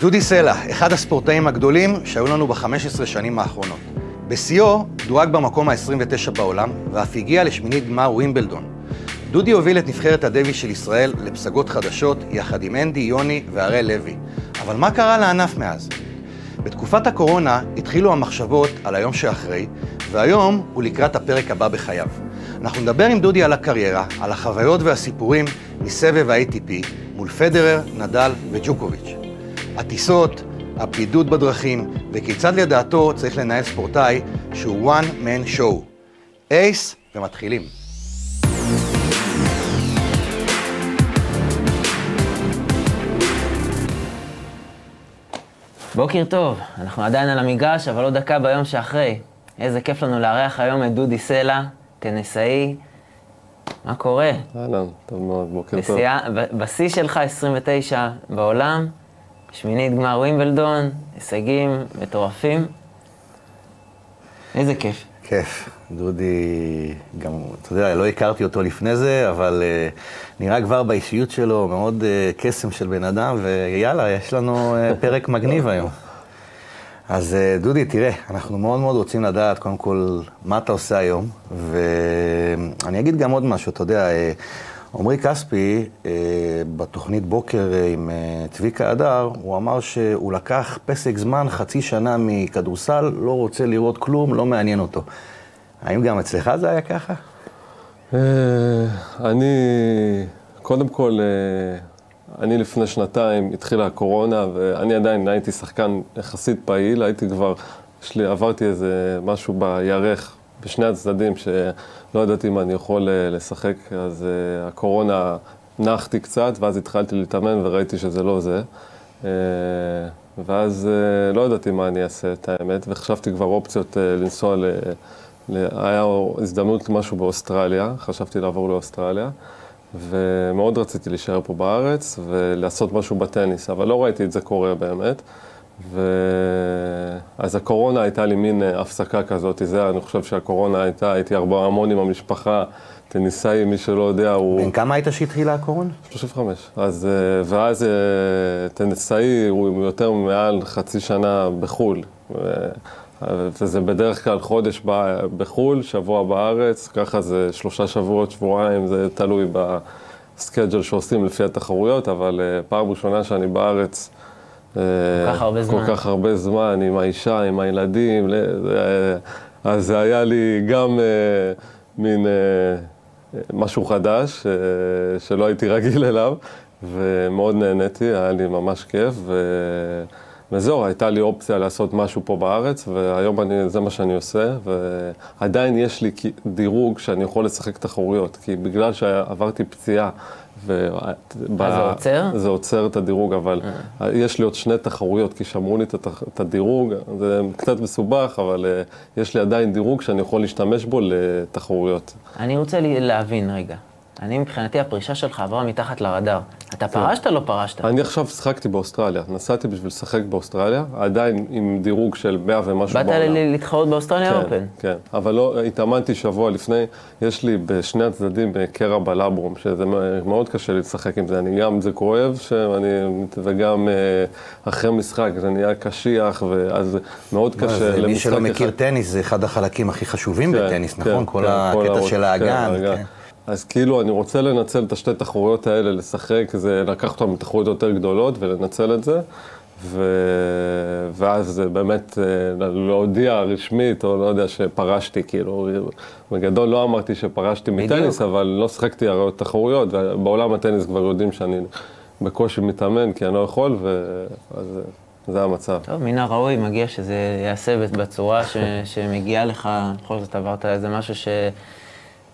דודי סלע, אחד הספורטאים הגדולים שהיו לנו ב-15 שנים האחרונות. בשיאו דורג במקום ה-29 בעולם, ואף הגיע לשמינית גמר ווימבלדון. דודי הוביל את נבחרת הדבי של ישראל לפסגות חדשות, יחד עם אנדי, יוני והראל לוי. אבל מה קרה לענף מאז? בתקופת הקורונה התחילו המחשבות על היום שאחרי, והיום הוא לקראת הפרק הבא בחייו. אנחנו נדבר עם דודי על הקריירה, על החוויות והסיפורים מסבב ה-ATP מול פדרר, נדל וג'וקוביץ'. הטיסות, הבדידות בדרכים, וכיצד לדעתו צריך לנהל ספורטאי שהוא one man show. אייס, ומתחילים. בוקר טוב, אנחנו עדיין על המגרש, אבל עוד דקה ביום שאחרי. איזה כיף לנו לארח היום את דודי סלע, טניסאי. מה קורה? אהלן, טוב מאוד, בוקר טוב. בשיא שלך 29 בעולם, שמינית גמר ווימבלדון, הישגים מטורפים. איזה כיף. כיף. דודי, גם, אתה יודע, לא הכרתי אותו לפני זה, אבל uh, נראה כבר באישיות שלו מאוד uh, קסם של בן אדם, ויאללה, יש לנו uh, פרק מגניב היום. אז uh, דודי, תראה, אנחנו מאוד מאוד רוצים לדעת, קודם כל, מה אתה עושה היום, ואני אגיד גם עוד משהו, אתה יודע, uh, עמרי כספי, אה, בתוכנית בוקר אה, עם אה, צביקה הדר, הוא אמר שהוא לקח פסק זמן, חצי שנה מכדורסל, לא רוצה לראות כלום, לא מעניין אותו. האם גם אצלך זה היה ככה? אני, קודם כל, אני לפני שנתיים התחילה הקורונה, ואני עדיין הייתי שחקן יחסית פעיל, הייתי כבר, יש לי, עברתי איזה משהו בירך בשני הצדדים, שלא ידעתי אם אני יכול אה, לשחק, אז uh, הקורונה נחתי קצת, ואז התחלתי להתאמן וראיתי שזה לא זה. Uh, ואז לא ידעתי מה אני אעשה, את האמת, וחשבתי כבר אופציות לנסוע ל... היה הזדמנות למשהו באוסטרליה, חשבתי לעבור לאוסטרליה, ומאוד רציתי להישאר פה בארץ ולעשות משהו בטניס, אבל לא ראיתי את זה קורה באמת. ואז הקורונה הייתה לי מין אה, הפסקה כזאת, זה, אני חושב שהקורונה הייתה, הייתי הרבה המון עם המשפחה, טניסאי, מי שלא יודע, הוא... בן כמה היית שהתחילה הקורונה? 35. אז, אה, ואז אה, טניסאי הוא יותר מעל חצי שנה בחו"ל. וזה בדרך כלל חודש בחו"ל, שבוע בארץ, ככה זה שלושה שבועות, שבועיים, זה תלוי בסקייג'ל שעושים לפי התחרויות, אבל פעם ראשונה שאני בארץ, כל כך הרבה זמן. כל כך הרבה זמן, עם האישה, עם הילדים, אז זה היה לי גם אה, מין אה, משהו חדש, אה, שלא הייתי רגיל אליו, ומאוד נהניתי, היה לי ממש כיף, וזהו, הייתה לי אופציה לעשות משהו פה בארץ, והיום אני, זה מה שאני עושה, ועדיין יש לי דירוג שאני יכול לשחק תחרויות, כי בגלל שעברתי פציעה, ו... אז זה עוצר? זה עוצר את הדירוג, אבל אה. יש לי עוד שני תחרויות, כי שמרו לי את הדירוג, זה קצת מסובך, אבל אה, יש לי עדיין דירוג שאני יכול להשתמש בו לתחרויות. אני רוצה להבין רגע. אני מבחינתי הפרישה שלך עברה מתחת לרדאר. אתה פרשת או לא פרשת? אני עכשיו שחקתי באוסטרליה, נסעתי בשביל לשחק באוסטרליה, עדיין עם דירוג של 100 ומשהו בעולם. באת להתחרות באוסטרליה כן, אופן? כן, אבל לא, התאמנתי שבוע לפני, יש לי בשני הצדדים קרע בלברום, שזה מאוד קשה לשחק עם זה, אני גם, זה כואב, שאני, וגם אה, אחרי משחק, זה נהיה קשיח, ואז מאוד קשה למשחק אחד. מי שלא מכיר טניס, זה אחד החלקים הכי חשובים כן, בטניס, כן, נכון? כל הקטע של האגן. אז כאילו, אני רוצה לנצל את השתי תחרויות האלה, לשחק, זה לקחת אותן לתחרויות יותר גדולות ולנצל את זה. ו... ואז באמת אה, להודיע רשמית, או לא יודע, שפרשתי, כאילו, בגדול לא אמרתי שפרשתי מטניס, אבל לא שיחקתי הרי תחרויות, ובעולם הטניס כבר יודעים שאני בקושי מתאמן, כי אני לא יכול, ואז זה המצב. טוב, מן הראוי, מגיע שזה ייעשה בצורה ש... שמגיעה לך, בכל זאת עברת איזה משהו ש...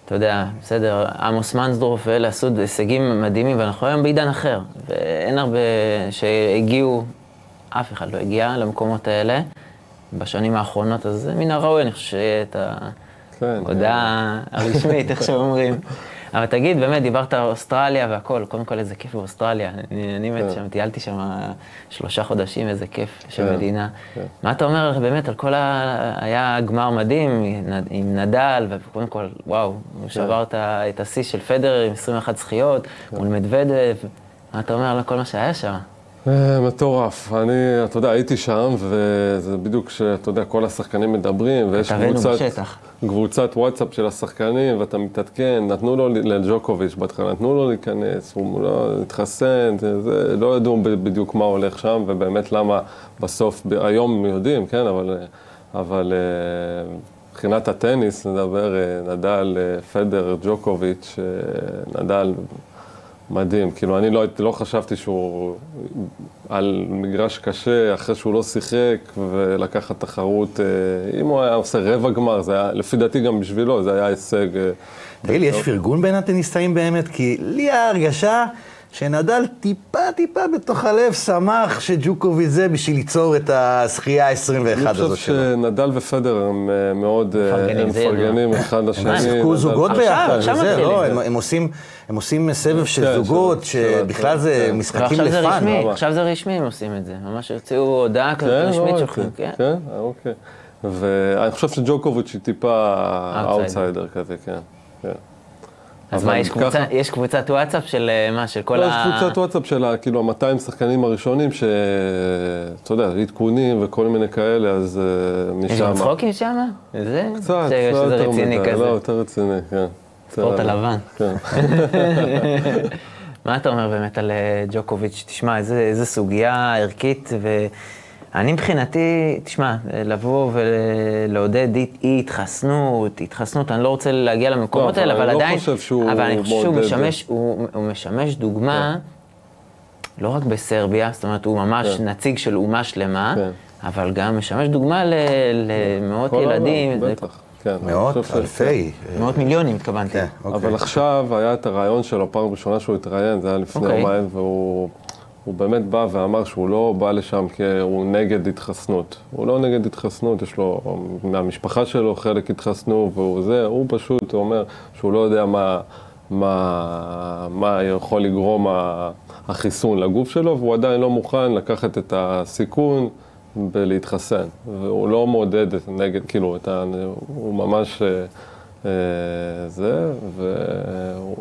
אתה יודע, בסדר, עמוס מנסדורף ואלה עשו הישגים מדהימים, ואנחנו היום בעידן אחר. ואין הרבה שהגיעו, אף אחד לא הגיע למקומות האלה בשנים האחרונות, אז מן הראוי, אני חושב שיהיה את ההודעה כן, כן. הרשמית, איך שאומרים. אבל תגיד, באמת, דיברת על אוסטרליה והכל, קודם כל איזה כיף באוסטרליה. אני, אני באמת כן. שם, טיילתי שם שלושה חודשים, איזה כיף של כן, מדינה. כן. מה אתה אומר באמת על כל ה... היה גמר מדהים עם נדל, וקודם כל, וואו, הוא שבר את השיא של פדרר עם 21 זכיות, מול מדוודב. מה אתה אומר על כל מה שהיה שם? אה, מטורף. אני, אתה יודע, הייתי שם, וזה בדיוק שאתה יודע, כל השחקנים מדברים, ויש קבוצת. קבוצת וואטסאפ של השחקנים, ואתה מתעדכן, נתנו לו, לג'וקוביץ' בהתחלה, נתנו לו להיכנס, הוא לא התחסן, זה, זה, לא ידעו בדיוק מה הולך שם, ובאמת למה בסוף, היום יודעים, כן, אבל, אבל אה, מבחינת הטניס, נדבר, אה, נדל, פדר, ג'וקוביץ', נדל, מדהים, כאילו אני לא, לא חשבתי שהוא על מגרש קשה, אחרי שהוא לא שיחק, ולקחת תחרות, אה, אם הוא היה עושה רבע גמר, זה היה, לפי דעתי גם בשבילו, זה היה הישג. אה, תגיד לי, יש פרגון בין הטניסאים באמת? כי לי ההרגשה שנדל טיפה טיפה בתוך הלב שמח שג'וקוביץ' זה בשביל ליצור את הזכייה ה-21 אני הזו חושב שלו. שנדל ופדר הם אה, מאוד, אה, מפרגנים, הם אחד הם לשני. שיחקו נדל- זוגות ביחד, וזה. לא, הם- הם עושים- הם עושים סבב של כן, זוגות, של- שבכלל זה כן. משחקים ל fun. עכשיו זה רשמי הם עושים את זה. ממש הוציאו הודעה כזאת כן, רשמית לא, כן, כן. כן, אה, אוקיי. ואני חושב שג'וקוביץ' היא טיפה אאוטסיידר כזה, כן. אז מה, יש ככה- קבוצה- יש קבוצת וואטסאפ של אה, מה, של כל לא, ה... יש קבוצת וואטסאפ של ה- כאילו ה-200 שחקנים הראשונים, שאתה יודע, עדכונים וכל מיני כאלה, אז אה, יש משם. גם צחוקים שם? זה? קצת, שזה יותר רציני מדי, כזה. לא, יותר רציני, כן. ספורט הלבן. כן. מה אתה אומר באמת על אה, ג'וקוביץ'? תשמע, איזה, איזה סוגיה ערכית, ואני מבחינתי, תשמע, לבוא ולעודד אי התחסנות, התחסנות, אני לא רוצה להגיע למקומות לא, האלה, אבל אני לא עדיין, אבל אני חושב שהוא. משמש, הוא, משמש דוגמה, לא רק בסרביה, זאת אומרת, הוא ממש כן. נציג של אומה שלמה, כן. אבל גם משמש דוגמה ל- למאות ילדים, כן. אני מאות, אלפי. מאות מיליונים התכוונתי. כן, אוקיי. אבל עכשיו היה את הרעיון שלו, פעם ראשונה שהוא התראיין, זה היה לפני אוקיי. יומיים, והוא הוא באמת בא ואמר שהוא לא בא לשם כי הוא נגד התחסנות. הוא לא נגד התחסנות, יש לו, מהמשפחה שלו חלק התחסנו, והוא זה, הוא פשוט אומר שהוא לא יודע מה, מה, מה יכול לגרום החיסון לגוף שלו, והוא עדיין לא מוכן לקחת את הסיכון. ולהתחסן, והוא לא מעודד נגד, כאילו, את ה, הוא ממש אה, אה, זה, והוא,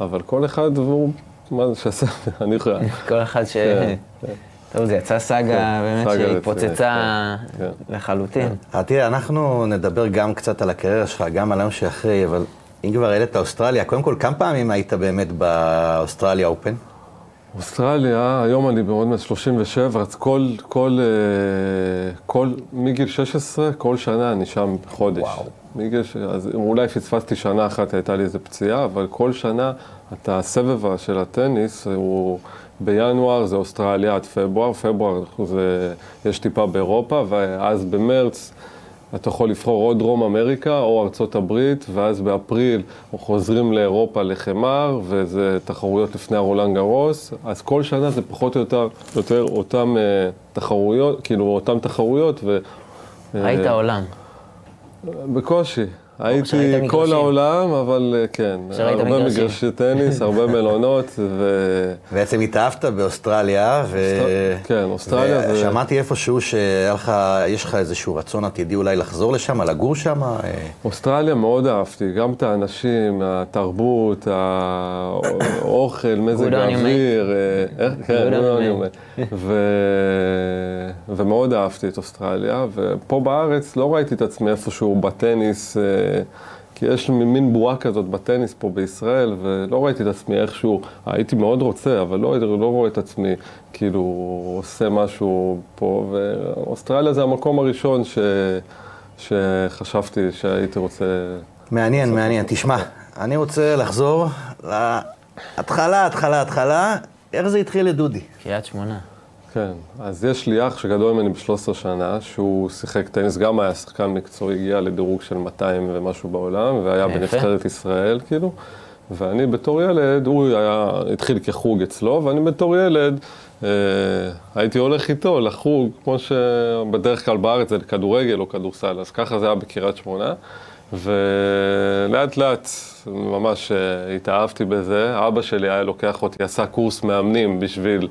אבל כל אחד והוא, מה זה שעשה, אני חושב, כל אחד ש... כן. טוב, זה יצא סאגה כן, באמת שהתפוצצה כן, לחלוטין. אה, תראה, אנחנו נדבר גם קצת על הקריירה שלך, גם על היום שאחרי, אבל אם כבר העלית אוסטרליה, קודם כל, כמה פעמים היית באמת באוסטרליה אופן? אוסטרליה, היום אני בעוד מעט 37, אז כל, כל, אה, כל, מגיל 16, כל שנה אני שם חודש. וואו. מגיל, אז אולי פספסתי שנה אחת, הייתה לי איזה פציעה, אבל כל שנה, אתה, הסבב של הטניס הוא בינואר, זה אוסטרליה עד פברואר, פברואר זה, יש טיפה באירופה, ואז במרץ אתה יכול לבחור או דרום אמריקה או ארצות הברית, ואז באפריל חוזרים לאירופה לחמר, וזה תחרויות לפני הרולנד גרוס, אז כל שנה זה פחות או יותר, יותר אותם אה, תחרויות, כאילו אותם תחרויות, ו... ראית אה, עולם. בקושי. הייתי כל. העולם, אבל אה, כן, שראית הרבה. מגרשי טניס, הרבה מלונות, ו... בעצם התאהבת באוסטרליה, ו... כן, אוסטרליה זה- שמעתי איפשהו שהיה לך, איזשהו רצון עתידי אולי לחזור לשם, לגור שם? אוסטרליה מאוד אהבתי, גם את האנשים, התרבות, האוכל, מזג האוויר, כן. ו- ומאוד אהבתי את אוסטרליה, ופה בארץ לא ראיתי את עצמי איפשהו בטניס, אה, כי יש לי מין בועה כזאת בטניס פה בישראל, ולא ראיתי את עצמי איכשהו, הייתי מאוד רוצה, אבל לא, לא רואה את עצמי כאילו עושה משהו פה, ואוסטרליה זה המקום הראשון ש... שחשבתי שהייתי רוצה... מעניין, מעניין. תשמע, אני רוצה לחזור להתחלה, התחלה, התחלה. איך זה התחיל לדודי? קריית שמונה. כן, אז יש לי אח שגדול ממני ב-13 שנה, שהוא שיחק טניס, גם היה שחקן מקצועי, הגיע לדירוג של 200 ומשהו בעולם, והיה. בנבחרת ישראל, כאילו. ואני בתור ילד, הוא היה, התחיל כחוג אצלו, ואני בתור ילד אה, הייתי הולך איתו לחוג, כמו שבדרך כלל בארץ זה כדורגל או כדורסל, אז ככה זה היה בקריית שמונה. ולאט לאט ממש אה, התאהבתי בזה. אבא שלי היה לוקח אותי, עשה קורס מאמנים בשביל,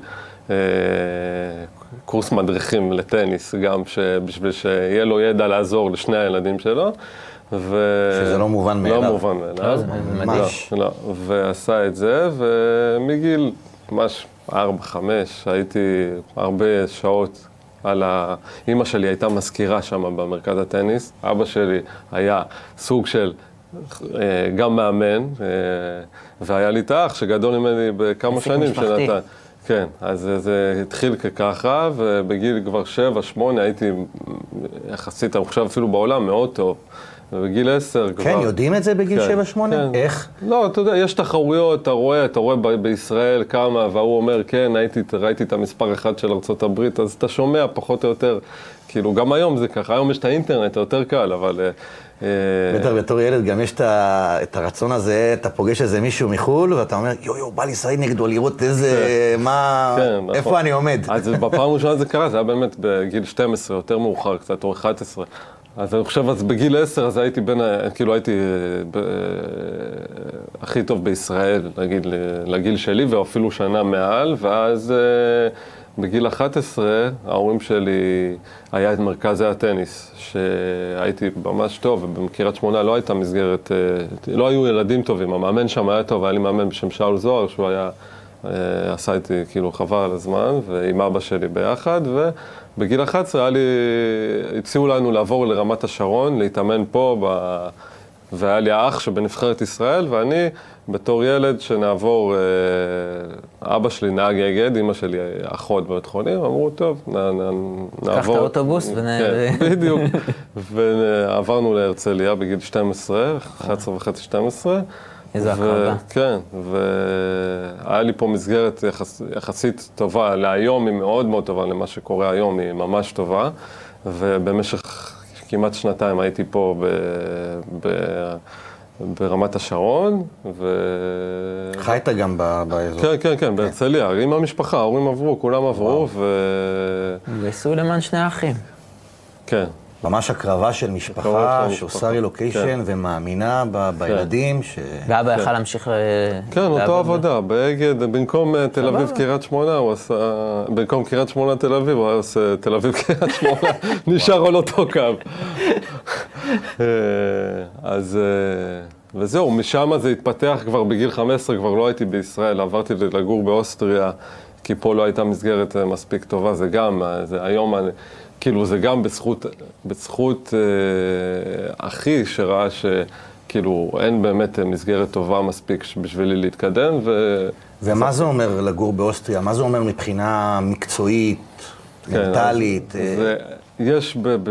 קורס מדריכים לטניס, גם בשביל שיהיה לו ידע לעזור לשני הילדים שלו. ו... שזה לא מובן מאליו. לא מובן מאליו. לא, זה מדהים. לא, לא. ועשה את זה, ומגיל ממש ארבע, חמש, הייתי הרבה שעות על ה... אימא שלי הייתה מזכירה שם במרכז הטניס, אבא שלי היה סוג של אה, גם מאמן, אה, והיה לי את האח שגדול ממני בכמה שנים משפחתי. שנתן. כן, אז זה- התחיל ככה, ובגיל כבר שבע, שמונה הייתי יחסית, אני חושב אפילו בעולם, מאוד טוב. ובגיל עשר כבר... כן, יודעים את זה בגיל כן, 7-8? כן. איך? לא, אתה יודע, יש תחרויות, אתה רואה, אתה רואה ב- בישראל כמה, וההוא אומר, כן, הייתי, ראיתי את המספר אחד של ארה"ב, אז אתה שומע פחות או יותר, כאילו, גם היום זה ככה, היום יש את האינטרנט, יותר קל, אבל... אה, אה, בטח בתור ילד גם יש את הרצון הזה, אתה פוגש איזה מישהו מחו"ל, ואתה אומר, יו יו, בא לי לשחק נגדו, לראות איזה, מה, כן, נכון. איפה אני עומד. אז בפעם הראשונה זה קרה, זה היה באמת בגיל 12, יותר מאוחר קצת, או 11. אז אני חושב, אז בגיל 10, אז הייתי בין, כאילו הייתי אה, ב- אה, הכי טוב בישראל, נגיד, לגיל שלי, ואפילו שנה מעל, ואז אה, בגיל 11, ההורים שלי, היה את מרכזי הטניס, שהייתי ממש טוב, ובקריית שמונה לא הייתה מסגרת, לא היו ילדים טובים, המאמן שם היה טוב, היה לי מאמן בשם שאול זוהר, שהוא היה... עשה איתי כאילו חבל על הזמן, ועם אבא שלי ביחד, ובגיל 11 היה לי, הציעו לנו לעבור לרמת השרון, להתאמן פה, ב... והיה לי האח שבנבחרת ישראל, ואני בתור ילד שנעבור, אה, אבא שלי נהג אגד, אמא שלי אחות בבית חולים, אמרו, טוב, נ, נ, נעבור. האוטובוס ונ- כן, בדיוק. ועברנו להרצליה בגיל 12, 11 וחצי, 12. איזו הקרבה. כן, והיה לי פה מסגרת יחס, יחסית טובה, להיום היא מאוד מאוד טובה, למה שקורה היום היא ממש טובה, ובמשך כמעט שנתיים הייתי פה ב, ב, ברמת השרון, ו... חיית גם ב- באזור. כן, כן, כן, בהרצליה, עם המשפחה, ההורים עברו, כולם עברו, ו... גייסו למען שני האחים. כן. ממש הקרבה של משפחה שעושה. רילוקיישן כן. ומאמינה ב- בילדים, ש... ואבא יכל להמשיך אה, כן, לעבוד אותו עבודה, באגד, במקום אה, תל אביב. קריית שמונה, הוא עשה, במקום קריית שמונה תל אביב, הוא היה עושה תל אביב קריית שמונה, נשאר על אותו קו. אה, אז, אה, וזהו, משם זה התפתח כבר בגיל 15, כבר לא הייתי בישראל, עברתי לגור באוסטריה, כי פה לא הייתה מסגרת מספיק טובה, זה גם, זה היום, אני- כאילו, זה גם בזכות, בזכות אה, אחי שראה ש... כאילו, אין באמת אה, מסגרת טובה מספיק בשבילי להתקדם, ו... ומה זה אומר לגור באוסטריה? מה זה אומר מבחינה מקצועית, מנטלית? כן, אה, אז זה, יש, ב, ב,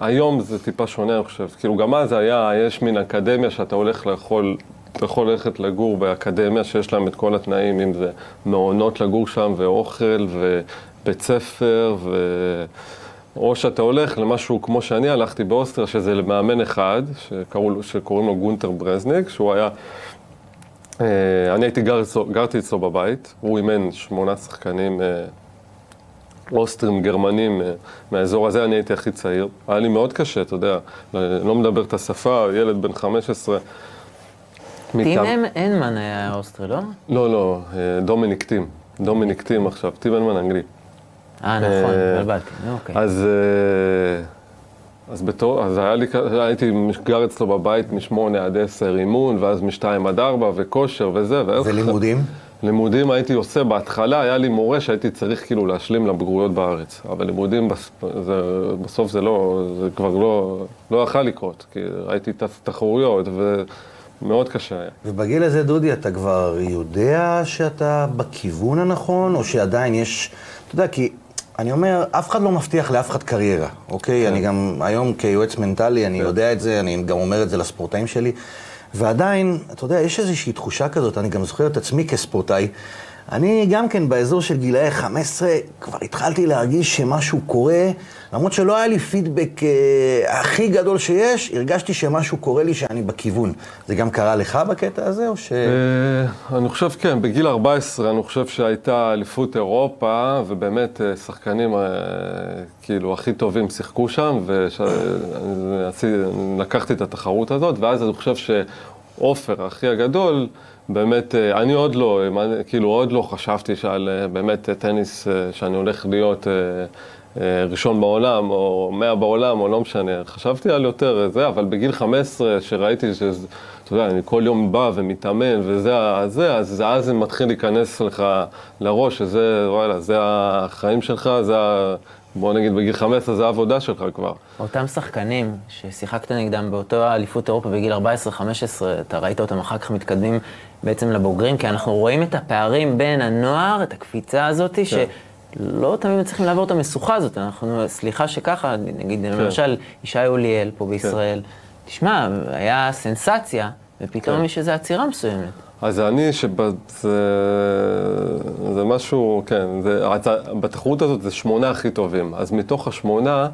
היום זה טיפה שונה, אני חושב. כאילו, גם אז היה, יש מין אקדמיה שאתה הולך לאכול, אתה יכול ללכת לגור באקדמיה שיש להם את כל התנאים, אם זה מעונות לגור שם, ואוכל, ובית ספר, ו... או שאתה הולך למשהו כמו שאני הלכתי באוסטריה, שזה למאמן אחד, שקראו, שקוראים לו גונטר ברזניק, שהוא היה... אה, אני הייתי גר, גרתי אצלו בבית, הוא אימן שמונה שחקנים אה, אוסטרים, גרמנים אה, מהאזור הזה, אני הייתי הכי צעיר. היה לי מאוד קשה, אתה יודע, לא מדבר את השפה, ילד בן 15. טים מטעם- אין- אינמן היה אוסטרי, לא? לא, לא, דומיניק טים. דומיניק טים עכשיו, טים אנמן אנגלי. אה, נכון, אה, התבלבלתי, אוקיי. אז, אה, אז בתור, אז היה לי, הייתי גר אצלו בבית משמונה עד עשר אימון, ואז משתיים עד ארבע, וכושר וזה. ולימודים? לימודים הייתי עושה, בהתחלה היה לי מורה שהייתי צריך כאילו להשלים לבגרויות בארץ, אבל לימודים זה, בסוף זה לא, זה כבר לא, לא יכל לקרות, כי ראיתי ת- תחרויות ומאוד קשה היה. ובגיל הזה, דודי, אתה כבר יודע שאתה בכיוון הנכון, או שעדיין יש... אתה יודע, כי אני אומר, אף אחד לא מבטיח לאף אחד קריירה, אוקיי? אני גם היום כיועץ מנטלי, אני יודע את זה, אני גם אומר את זה לספורטאים שלי, ועדיין, אתה יודע, יש איזושהי תחושה כזאת, אני גם זוכר את עצמי כספורטאי. אני גם כן באזור של גילאי 15, כבר התחלתי להרגיש שמשהו קורה, למרות שלא היה לי פידבק אה, הכי גדול שיש, הרגשתי שמשהו קורה לי שאני בכיוון. זה גם קרה לך בקטע הזה, או ש... אה, אני חושב, כן, בגיל 14 אני חושב שהייתה אליפות אירופה, ובאמת אה, שחקנים אה, כאילו הכי טובים שיחקו שם, ולקחתי את התחרות הזאת, ואז אני חושב שעופר, אחי הגדול, באמת, אה, אני עוד לא, אה, כאילו עוד לא חשבתי שעל אה, באמת טניס, שאני הולך להיות ראשון בעולם, או מאה בעולם, או לא משנה. חשבתי על יותר זה, אבל בגיל 15, שראיתי שזה... אתה יודע, אני כל יום בא ומתאמן וזה, זה, אז אז זה מתחיל להיכנס לך לראש, שזה, וואלה, זה החיים שלך, זה ה... בוא נגיד בגיל 15 זה העבודה שלך כבר. אותם שחקנים ששיחקת נגדם באותו אליפות אירופה בגיל 14-15, אתה ראית אותם אחר כך מתקדמים בעצם לבוגרים, כי אנחנו רואים את הפערים בין הנוער, את הקפיצה הזאת, כן. שלא תמיד מצליחים לעבור את המשוכה הזאת. אנחנו, סליחה שככה, נגיד, כן. למשל, ישי אוליאל פה בישראל, תשמע, היה סנסציה, ופתאום כן. יש איזו עצירה מסוימת. אז אני, שזה זה משהו, כן, זה, בתחרות הזאת זה שמונה הכי טובים. אז מתוך השמונה,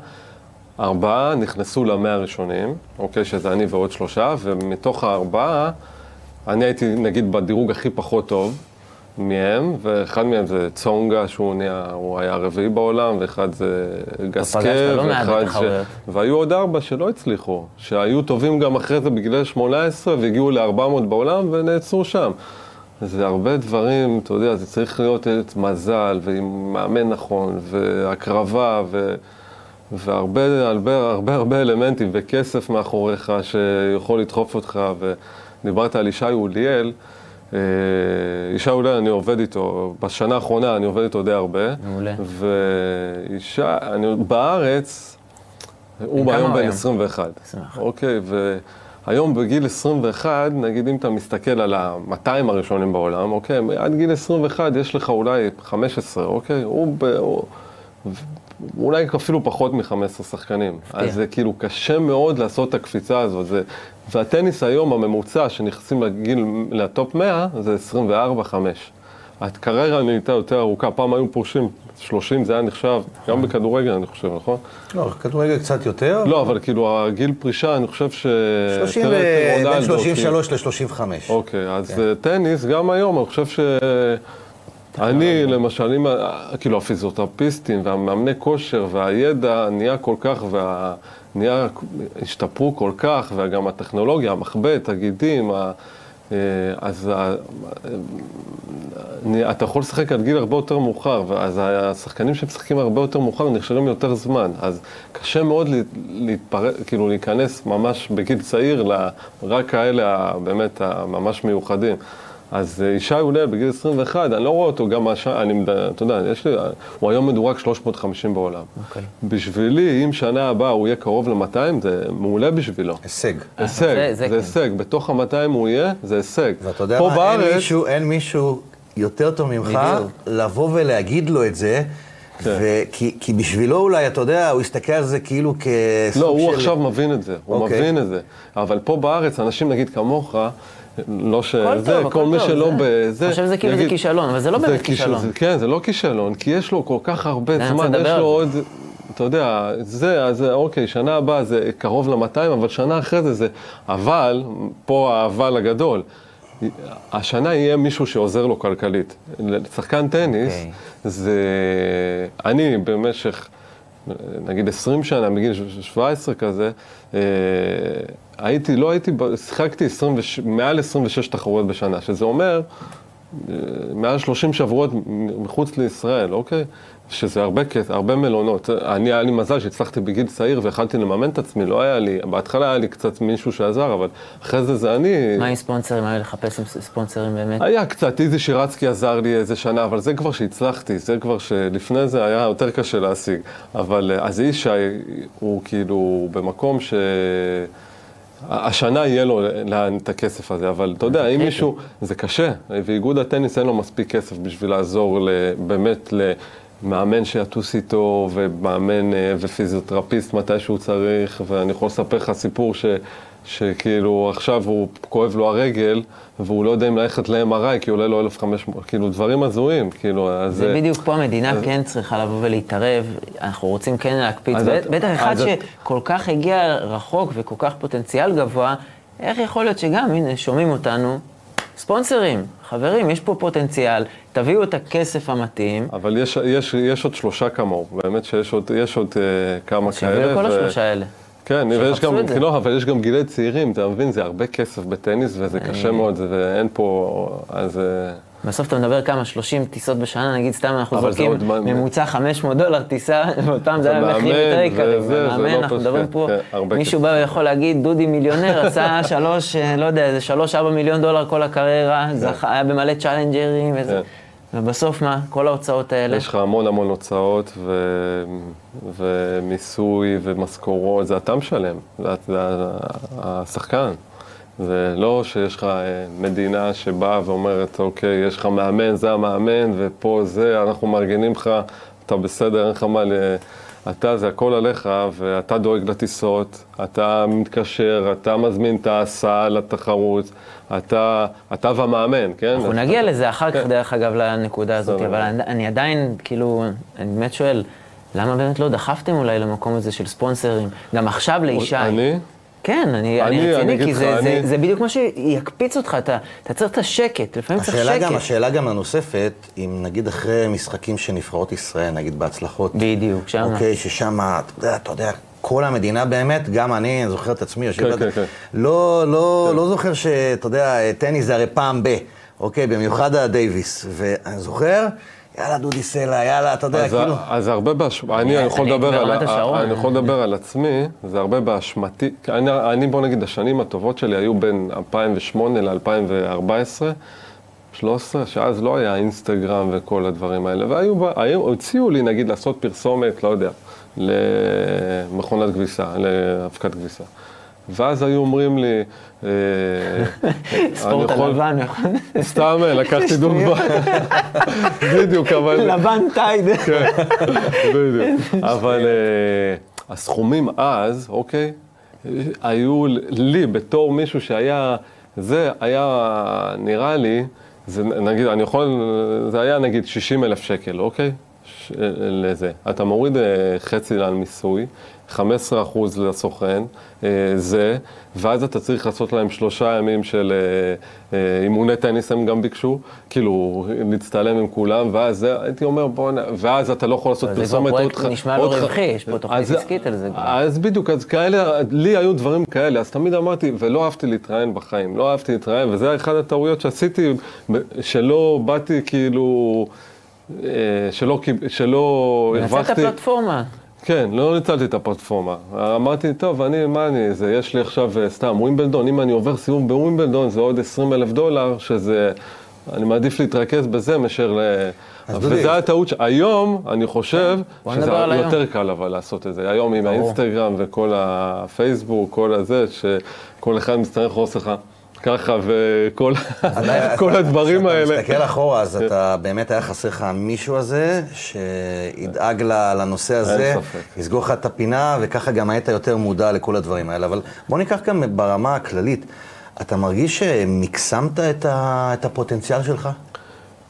ארבעה נכנסו למאה הראשונים, אוקיי, שזה אני ועוד שלושה, ומתוך הארבעה, אני הייתי נגיד בדירוג הכי פחות טוב מהם, ואחד מהם זה צונגה, שהוא נהיה, הוא היה הרביעי בעולם, ואחד זה גסקה, לא ואחד בתחרויות. והיו עוד ארבע שלא הצליחו, שהיו טובים גם אחרי זה בגיל 18 והגיעו ל-400 בעולם ונעצרו שם. זה הרבה דברים, אתה יודע, זה צריך להיות מזל, ועם מאמן נכון, והקרבה, ו... והרבה הרבה, הרבה הרבה אלמנטים, וכסף מאחוריך שיכול לדחוף אותך, ודיברת על ישי אוליאל, אה, ישי אוליאל אני עובד איתו, בשנה האחרונה אני עובד איתו די הרבה. מעולה. וישי, אני, בארץ, הוא היום בן היום? 21. 21. אוקיי, והיום בגיל 21, נגיד אם אתה מסתכל על ה-200 הראשונים בעולם, אוקיי, עד גיל 21 יש לך אולי 15, אוקיי? הוא, ב, הוא אולי אפילו פחות מ-15 שחקנים. אז זה כאילו קשה מאוד לעשות את הקפיצה הזאת. זה, והטניס היום, הממוצע שנכנסים לגיל, לטופ 100, זה 24-5. הקריירה נהייתה יותר ארוכה, פעם היו פורשים 30, זה היה נחשב, גם בכדורגל אני חושב, נכון? לא, כדורגל קצת יותר. לא, אבל כאילו הגיל פרישה, אני חושב ש... 30 תראה את ו- בין רונלדו, 33 ל-35. אוקיי, אז אה, טניס, גם היום, אני חושב ש... אני, למשל, ה- כאילו הפיזיותרפיסטים והמאמני כושר והידע נהיה כל כך, וה... נהיה, השתפרו כל כך, וגם הטכנולוגיה, המחבט, הגידים, ה... אה, אז ה... אני- אתה יכול לשחק עד גיל הרבה יותר מאוחר, ואז השחקנים שמשחקים הרבה יותר מאוחר נכשלים יותר זמן, אז קשה מאוד לה- להתפר... כאילו להיכנס ממש בגיל צעיר רק כאלה באמת הממש מיוחדים. אז אה, ישי אוליאל בגיל 21, אני לא רואה אותו גם, הש... אני, אתה יודע, יש לי, הוא היום מדורג 350 בעולם. אוקיי. בשבילי, אם שנה הבאה הוא יהיה קרוב ל-200, זה מעולה בשבילו. הישג. הישג, זה- זה זה כן. הישג. בתוך ה-200 הוא יהיה, זה הישג. ואתה יודע פה מה, אין בארץ, מישהו, אין מישהו יותר טוב ממך. לבוא ולהגיד לו את זה, כן. ו- כי, כי בשבילו אולי, אתה יודע, הוא יסתכל על זה כאילו כסוג לא, הוא של... עכשיו מבין את זה, הוא אוקיי. מבין את זה. אבל פה בארץ, אנשים נגיד כמוך, לא ש... הכל זה, טוב, כל הכל מי שלא זה- בזה... אני חושב שזה כאילו זה כישלון, אבל זה לא באמת כיש- כישלון. כן, זה לא כישלון, כי יש לו כל כך הרבה זמן, יש לו עוד... אתה יודע, זה, אז אוקיי, שנה הבאה זה קרוב ל-200, אבל שנה אחרי זה זה... אבל, פה האבל הגדול, השנה יהיה מישהו שעוזר לו כלכלית. לשחקן טניס, אוקיי. זה... אני במשך, נגיד 20 שנה, מגיל 17 כזה, אה, הייתי, לא הייתי, שיחקתי 20, וש- מעל 26 תחרויות בשנה, שזה אומר אה, מעל 30 שבועות מחוץ לישראל, אוקיי? שזה הרבה הרבה מלונות. אני, היה לי מזל שהצלחתי בגיל צעיר ויכלתי לממן את עצמי, לא היה לי, בהתחלה היה לי קצת מישהו שעזר, אבל אחרי זה זה אני... מה עם ספונסרים? מה לחפש עם ספונסרים באמת? היה קצת, איזי שירצקי עזר לי איזה שנה, אבל זה כבר שהצלחתי, זה כבר שלפני זה היה יותר קשה להשיג. אבל אה, אז ישי הוא כאילו במקום ש... השנה יהיה לו לאן את הכסף הזה, אבל אתה יודע, אם מישהו, זה קשה, ואיגוד הטניס אין לו מספיק כסף בשביל לעזור באמת למאמן שיטוס איתו, ומאמן אה, ופיזיותרפיסט מתי שהוא צריך, ואני יכול לספר לך סיפור ש... שכאילו עכשיו הוא כואב לו הרגל, והוא לא יודע אם ללכת ל-MRI, כי עולה לו 1,500, כאילו דברים הזויים, כאילו, אז... זה בדיוק פה המדינה כן צריכה לבוא ולהתערב, אנחנו רוצים כן אז את- בטח אחד אז שכל כך הגיע רחוק וכל כך פוטנציאל גבוה, איך יכול להיות שגם, הנה, שומעים אותנו, ספונסרים, חברים, יש פה פוטנציאל, תביאו את הכסף המתאים, אבל יש, יש, יש עוד שלושה כמוהו, באמת שיש עוד, יש עוד uh, כמה כאלה. שיביאו לכל ו- השלושה האלה. כן, ויש גם. לא, אבל יש גם גילי צעירים, אתה מבין, זה הרבה כסף בטניס וזה קשה מאוד, ואין פה, אז... אה, בסוף אתה מדבר כמה, 30 טיסות בשנה, נגיד סתם אנחנו זורקים ממוצע 500 דולר טיסה, ופעם זה היה מחירים מאמן, יותר יקרים. וזה, זה לא מאמן, אנחנו פשוט, מדברים כן, פה, כן, מישהו. בא ויכול להגיד, דודי מיליונר, עשה שלוש, אה, לא יודע, איזה שלוש, ארבע מיליון דולר כל הקריירה, זכה- היה במלא צ'אלנג'רים, וזה. ובסוף מה? כל ההוצאות האלה. יש לך המון המון הוצאות ו... ומיסוי ומשכורות, זה אתה משלם, זה, זה השחקן. זה לא שיש לך אה, מדינה שבאה ואומרת, אוקיי, יש לך מאמן, זה המאמן, ופה זה, אנחנו מארגנים לך, אתה בסדר, אין לך מה ל... אתה, זה הכל עליך, ואתה דואג לטיסות, אתה מתקשר, אתה מזמין את ההסעה לתחרות, אתה, אתה והמאמן, כן? אנחנו נגיע לזה אחר כך, כן. דרך אגב, לנקודה הזאת. אבל אני, אני עדיין, כאילו, אני באמת שואל, למה באמת לא דחפתם אולי למקום הזה של ספונסרים? גם עכשיו לישי. אני? כן, אני, אני, אני- אני רציני, כי זה, זה, אני- זה בדיוק מה שיקפיץ אותך, אתה, אתה צריך את השקט, לפעמים צריך שקט. גם, השאלה גם הנוספת, אם נגיד אחרי משחקים של נבחרות ישראל, נגיד בהצלחות, בדיוק, שמה. אוקיי, ששם, אתה יודע, אתה יודע, כל המדינה באמת, גם אני אני זוכר את עצמי, יושב כן, כן, כן. לא, לא, לא זוכר שאתה יודע, טניס זה הרי פעם ב, אוקיי, במיוחד הדייוויס, ואני זוכר, יאללה דודי סלע, יאללה, אתה יודע, אז, כאילו, אז הרבה באשמה, אני, אני יכול אני לדבר על, ברמת ה- השרון. אני יכול לדבר על עצמי, זה הרבה באשמתי, אני, אני בוא נגיד, השנים הטובות שלי היו בין 2008 ל-2014, 13, שאז לא היה אינסטגרם וכל הדברים האלה, והיו, היו, הציעו לי נגיד לעשות פרסומת, לא יודע, למכונת כביסה, לאבקת כביסה. ואז היו אומרים לי, אה, ספורט הלבן, נכון? סתם אה, לקחתי דוגמה, בדיוק, אבל... לבן טייד. כן, בדיוק. אבל אה, הסכומים אז, אוקיי, היו לי, בתור מישהו שהיה, זה היה נראה לי, זה נגיד, אני יכול, זה היה נגיד 60 אלף שקל, אוקיי? לזה. אתה מוריד חצי על מיסוי, 15 אחוז לסוכן, אה, זה, ואז אתה צריך לעשות להם שלושה ימים של אה, אה, אימוני טניס, הם גם ביקשו, כאילו, להצטלם עם כולם, ואז זה, הייתי אומר, בוא נ... ואז אתה לא יכול לעשות זה פרסומת פרויקט עוד ח- נשמע לא רווחי, יש פה תוכנית אז- עסקית על זה. אז בדיוק, אז כאלה, לי היו דברים כאלה, אז תמיד אמרתי, ולא אהבתי להתראיין בחיים, לא אהבתי להתראיין, וזה אחת הטעויות שעשיתי, שלא באתי כאילו, שלא, שלא נצל את הרווחתי, הפלטפורמה. כן, לא ניצלתי את הפלטפורמה. אמרתי, טוב, אני, מה אני, זה, יש לי עכשיו אה, סתם ווימבלדון, אם אני עובר סיבוב בווימבלדון זה עוד 20 אלף דולר, שזה, אני מעדיף להתרכז בזה מאשר ל... וזה הטעות. היום אני חושב בוא שזה. יותר קל אבל לעשות את זה. היום עם. האינסטגרם וכל הפייסבוק, כל הזה, שכל אחד מצטרך לעשות לך ככה וכל כל הדברים האלה. כשאתה מסתכל אחורה, אז אתה, באמת היה חסר לך המישהו הזה, שידאג לנושא הזה. יסגור לך את הפינה, וככה גם היית יותר מודע לכל הדברים האלה. אבל בוא ניקח גם ברמה הכללית, אתה מרגיש שמקסמת את, ה, את הפוטנציאל שלך?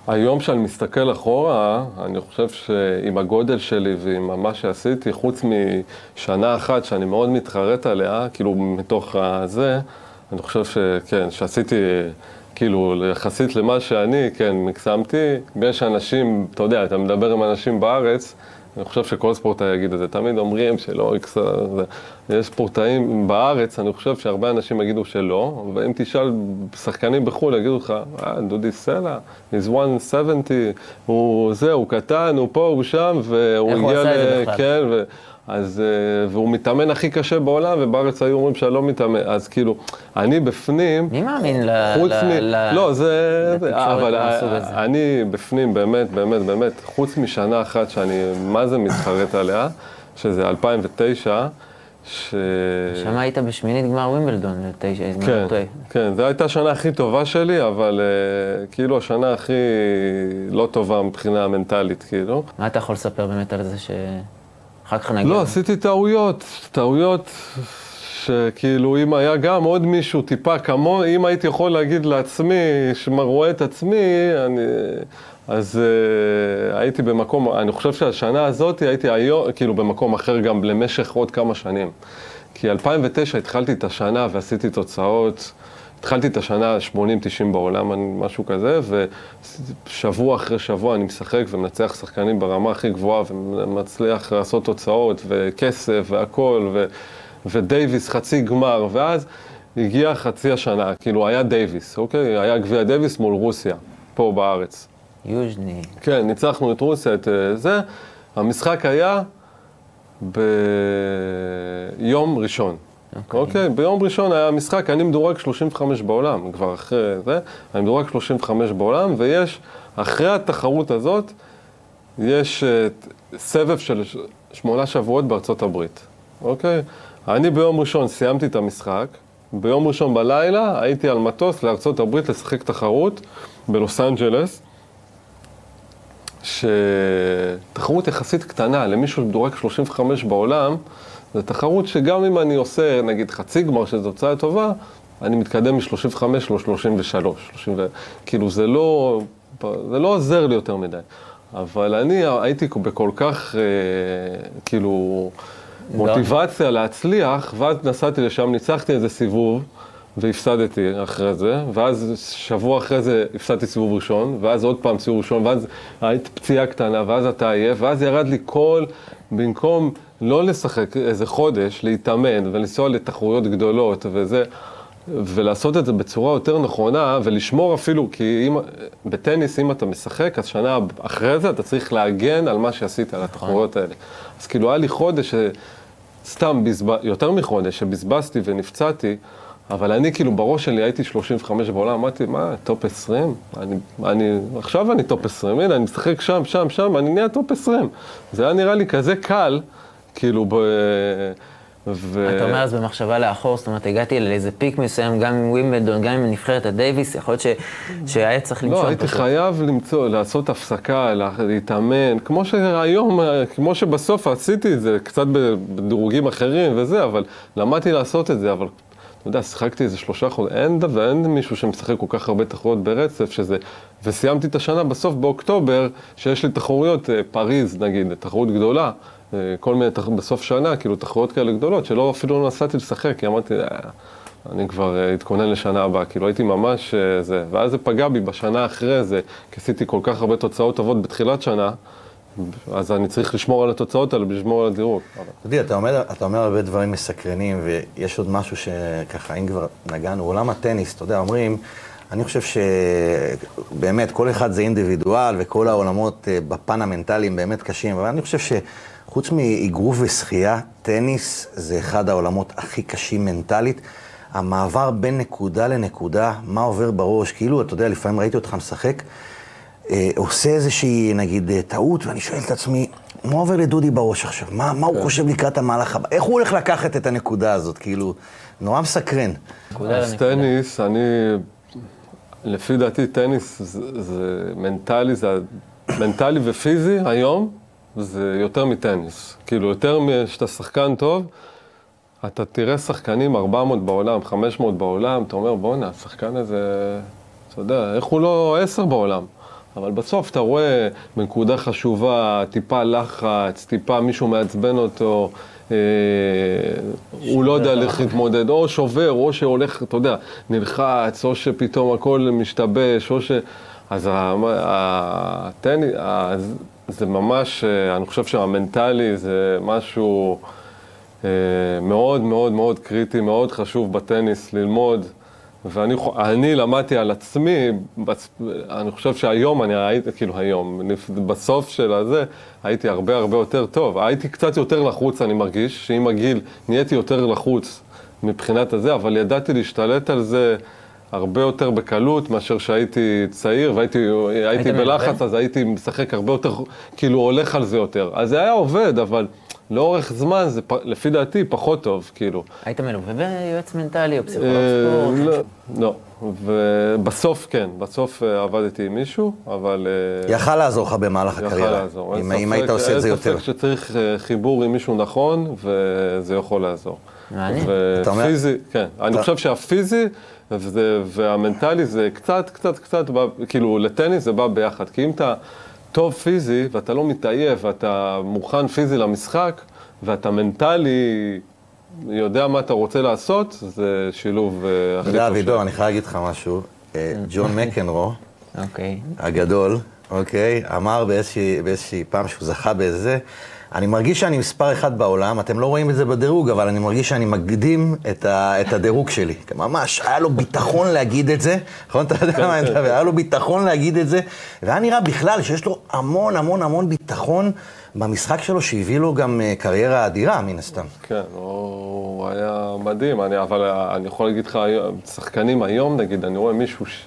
היום כשאני מסתכל אחורה, אני חושב שעם הגודל שלי ועם מה שעשיתי, חוץ משנה אחת שאני מאוד מתחרט עליה, כאילו מתוך הזה, אני חושב שכן, שעשיתי, כאילו, יחסית למה שאני, כן, מקסמתי. יש אנשים, אתה יודע, אתה מדבר עם אנשים בארץ, אני חושב שכל ספורטאי יגיד את זה, תמיד אומרים שלא, זה. יש ספורטאים בארץ, אני חושב שהרבה אנשים יגידו שלא, ואם תשאל שחקנים בחו"ל, יגידו לך, אה, דודי סלע, he's 170, הוא זה, הוא קטן, הוא פה, הוא שם, והוא איך הוא הגיע עשה את זה בכלל? כן, ו... אז, אה, והוא מתאמן הכי קשה בעולם, ובארץ היו אומרים שאני לא מתאמן, אז כאילו, אני בפנים, מי מאמין ל... חוץ ל- מ... ל- לא, זה... לתקשורת אבל הזה? אני בפנים, באמת, באמת, באמת, חוץ משנה אחת שאני מה זה מתחרט עליה, שזה 2009, ש... שם היית בשמינית גמר ווימבלדון, תשע, אם אני כן, לא טועה. כן, זו הייתה השנה הכי טובה שלי, אבל אה, כאילו השנה הכי לא טובה מבחינה מנטלית, כאילו. מה אתה יכול לספר באמת על זה ש... אחר כך נגיד. לא, עשיתי טעויות, טעויות שכאילו אם היה גם עוד מישהו טיפה כמו, אם הייתי יכול להגיד לעצמי, שרואה את עצמי, אני, אז uh, הייתי במקום, אני חושב שהשנה הזאת הייתי היום, כאילו במקום אחר גם למשך עוד כמה שנים. כי 2009 התחלתי את השנה ועשיתי תוצאות. התחלתי את השנה 80-90 בעולם, משהו כזה, ושבוע אחרי שבוע אני משחק ומנצח שחקנים ברמה הכי גבוהה ומצליח לעשות תוצאות וכסף והכל, ו, ודייוויס חצי גמר, ואז הגיע חצי השנה, כאילו היה דייוויס, אוקיי? היה גביע דייוויס מול רוסיה. פה בארץ. יוז'ני. כן, ניצחנו את רוסיה, את אה, זה. המשחק היה ביום ראשון. אוקיי. אוקיי, ביום ראשון היה משחק, אני מדורג 35 בעולם, כבר אחרי זה, אני מדורג 35 בעולם, ויש, אחרי התחרות הזאת, יש אה, סבב של שמונה שבועות בארצות הברית, אוקיי? אני ביום ראשון סיימתי את המשחק, ביום ראשון בלילה הייתי על מטוס לארצות הברית לשחק תחרות בלוס אנג'לס, שתחרות יחסית קטנה, למישהו שמדורג 35 בעולם, זו תחרות שגם אם אני עושה נגיד חצי גמר, שזו תוצאה טובה, אני מתקדם מ-35 ל-33, כאילו זה לא, זה לא עוזר לי יותר מדי. אבל אני הייתי בכל כך, אה, כאילו, מוטיבציה להצליח, ואז נסעתי לשם, ניצחתי איזה סיבוב, והפסדתי אחרי זה, ואז שבוע אחרי זה הפסדתי סיבוב ראשון, ואז עוד פעם סיבוב ראשון, ואז הייתי פציעה קטנה, ואז אתה עייף, ואז ירד לי כל, במקום לא לשחק איזה חודש, להתאמן ולנסוע לתחרויות גדולות וזה, ולעשות את זה בצורה יותר נכונה, ולשמור אפילו, כי אם, בטניס, אם אתה משחק, אז שנה אחרי זה אתה צריך להגן על מה שעשית, על התחרויות האלה. אז כאילו היה לי חודש, ש- סתם, בזבז, יותר מחודש, שבזבזתי ונפצעתי, אבל אני כאילו בראש שלי הייתי 35 בעולם, אמרתי, מה, top 20? אני, אני, עכשיו אני top 20, הנה, אני משחק שם, שם, שם, אני נהיה top 20. זה היה נראה לי כזה קל, כאילו, ב... ו... אתה אומר אז במחשבה לאחור, זאת אומרת, הגעתי לאיזה פיק מסוים, גם עם ווימבלדון, גם עם נבחרת הדייוויס, יכול להיות ש- שהיה צריך למשוך לא, הייתי פשוט. חייב למצוא, לעשות הפסקה, לה- להתאמן, כמו שהיום, כמו שבסוף עשיתי את זה, קצת בדירוגים אחרים וזה, אבל למדתי לעשות את זה, אבל אתה יודע, שיחקתי איזה שלושה חודשים, אין דבר, אין מישהו שמשחק כל כך הרבה תחרויות ברצף, שזה, וסיימתי את השנה בסוף באוקטובר, שיש לי תחרויות, אה, פריז נגיד, תחרות גדולה, כל מיני, תח- בסוף שנה, כאילו תחרויות כאלה גדולות, שלא אפילו לא נסעתי לשחק, כי אמרתי, "אה, אני כבר אה, אתכונן לשנה הבאה, כאילו הייתי ממש אה, זה, ואז זה פגע בי בשנה אחרי זה, כי עשיתי כל כך הרבה תוצאות טובות בתחילת שנה, אז אני צריך לשמור על התוצאות האלה לשמור על הדירוג. אבל- אתה אתה אומר, הרבה דברים מסקרנים, ויש עוד משהו שככה, אם כבר נגענו, עולם הטניס, אתה יודע, אומרים, אני חושב שבאמת, כל אחד זה אינדיבידואל, וכל העולמות אה, בפן המנטלי הם באמת קשים, אבל אני חושב שחוץ מאגרוף ושחייה, טניס זה אחד העולמות הכי קשים מנטלית. המעבר בין נקודה לנקודה, מה עובר בראש, כאילו, אתה יודע, לפעמים ראיתי אותך משחק, אה, עושה איזושהי, נגיד, אה, טעות, ואני שואל את עצמי, מה עובר לדודי בראש עכשיו? מה, מה הוא חושב לקראת המהלך הבא? איך הוא הולך לקחת את הנקודה הזאת? כאילו, נורא מסקרן. נקודה אז לנקודה. טניס, אני, לפי דעתי טניס זה, זה מנטלי, זה מנטלי ופיזי היום, זה יותר מטניס. כאילו, יותר משאתה שחקן טוב, אתה תראה שחקנים 400 בעולם, 500 בעולם, אתה אומר, בואנה, השחקן הזה, אתה יודע, איך הוא לא 10 בעולם? אבל בסוף אתה רואה בנקודה חשובה, טיפה לחץ, טיפה מישהו מעצבן אותו, אה, הוא לא יודע איך להתמודד, או שובר, או שהולך, אתה יודע, נלחץ, או שפתאום הכל משתבש, או ש... אז הטניס, זה ממש, אה, אני חושב שהמנטלי זה משהו אה, מאוד מאוד מאוד קריטי, מאוד חשוב בטניס ללמוד. ואני אני למדתי על עצמי, אני חושב שהיום אני הייתי, כאילו היום, בסוף של הזה, הייתי הרבה הרבה יותר טוב. הייתי קצת יותר לחוץ, אני מרגיש, שעם הגיל נהייתי יותר לחוץ מבחינת הזה, אבל ידעתי להשתלט על זה הרבה יותר בקלות מאשר שהייתי צעיר והייתי הייתי? בלחץ, אז הייתי משחק הרבה יותר, כאילו הולך על זה יותר. אז זה היה עובד, אבל לאורך זמן זה פ- לפי דעתי פחות טוב, כאילו. היית מלווה ביועץ מנטלי או פסיכולוג אה, ספורט? לא, לא. ובסוף כן, בסוף אה, עבדתי עם מישהו, אבל... אה, יכל לעזור לך במהלך יכל הקריירה. לעזור. אין אם, היית עושה את זה יותר. אין ספק שצריך חיבור עם מישהו נכון, וזה יכול לעזור. מעניין. אתה אומר- ופיזי, כן. אני חושב שהפיזי וזה- והמנטלי זה קצת, קצת, קצת, בא- כאילו לטניס זה בא ביחד. כי אם אתה טוב פיזי ואתה לא מתעייף ואתה מוכן פיזי למשחק, ואתה מנטלי יודע מה אתה רוצה לעשות, זה שילוב אה, אתה הכי יודע, טוב. אבידור, שיש. אני חייב להגיד לך משהו. אה, ג'ון מקנרו, אוקיי. הגדול, אוקיי? אמר באיזושהי פעם שהוא זכה באיזה... אני מרגיש שאני מספר אחד בעולם, אתם לא רואים את זה בדירוג, אבל אני מרגיש שאני מקדים את, ה, את הדירוג שלי. ממש, היה לו ביטחון להגיד את זה, נכון? אתה יודע מה אני מדבר? היה לו ביטחון להגיד את זה, והיה נראה בכלל שיש לו המון המון המון ביטחון במשחק שלו, שהביא לו גם אה, קריירה אדירה, מן הסתם. כן, הוא היה מדהים, אני, אבל אני יכול להגיד לך, שחקנים היום, נגיד, אני רואה מישהו ש...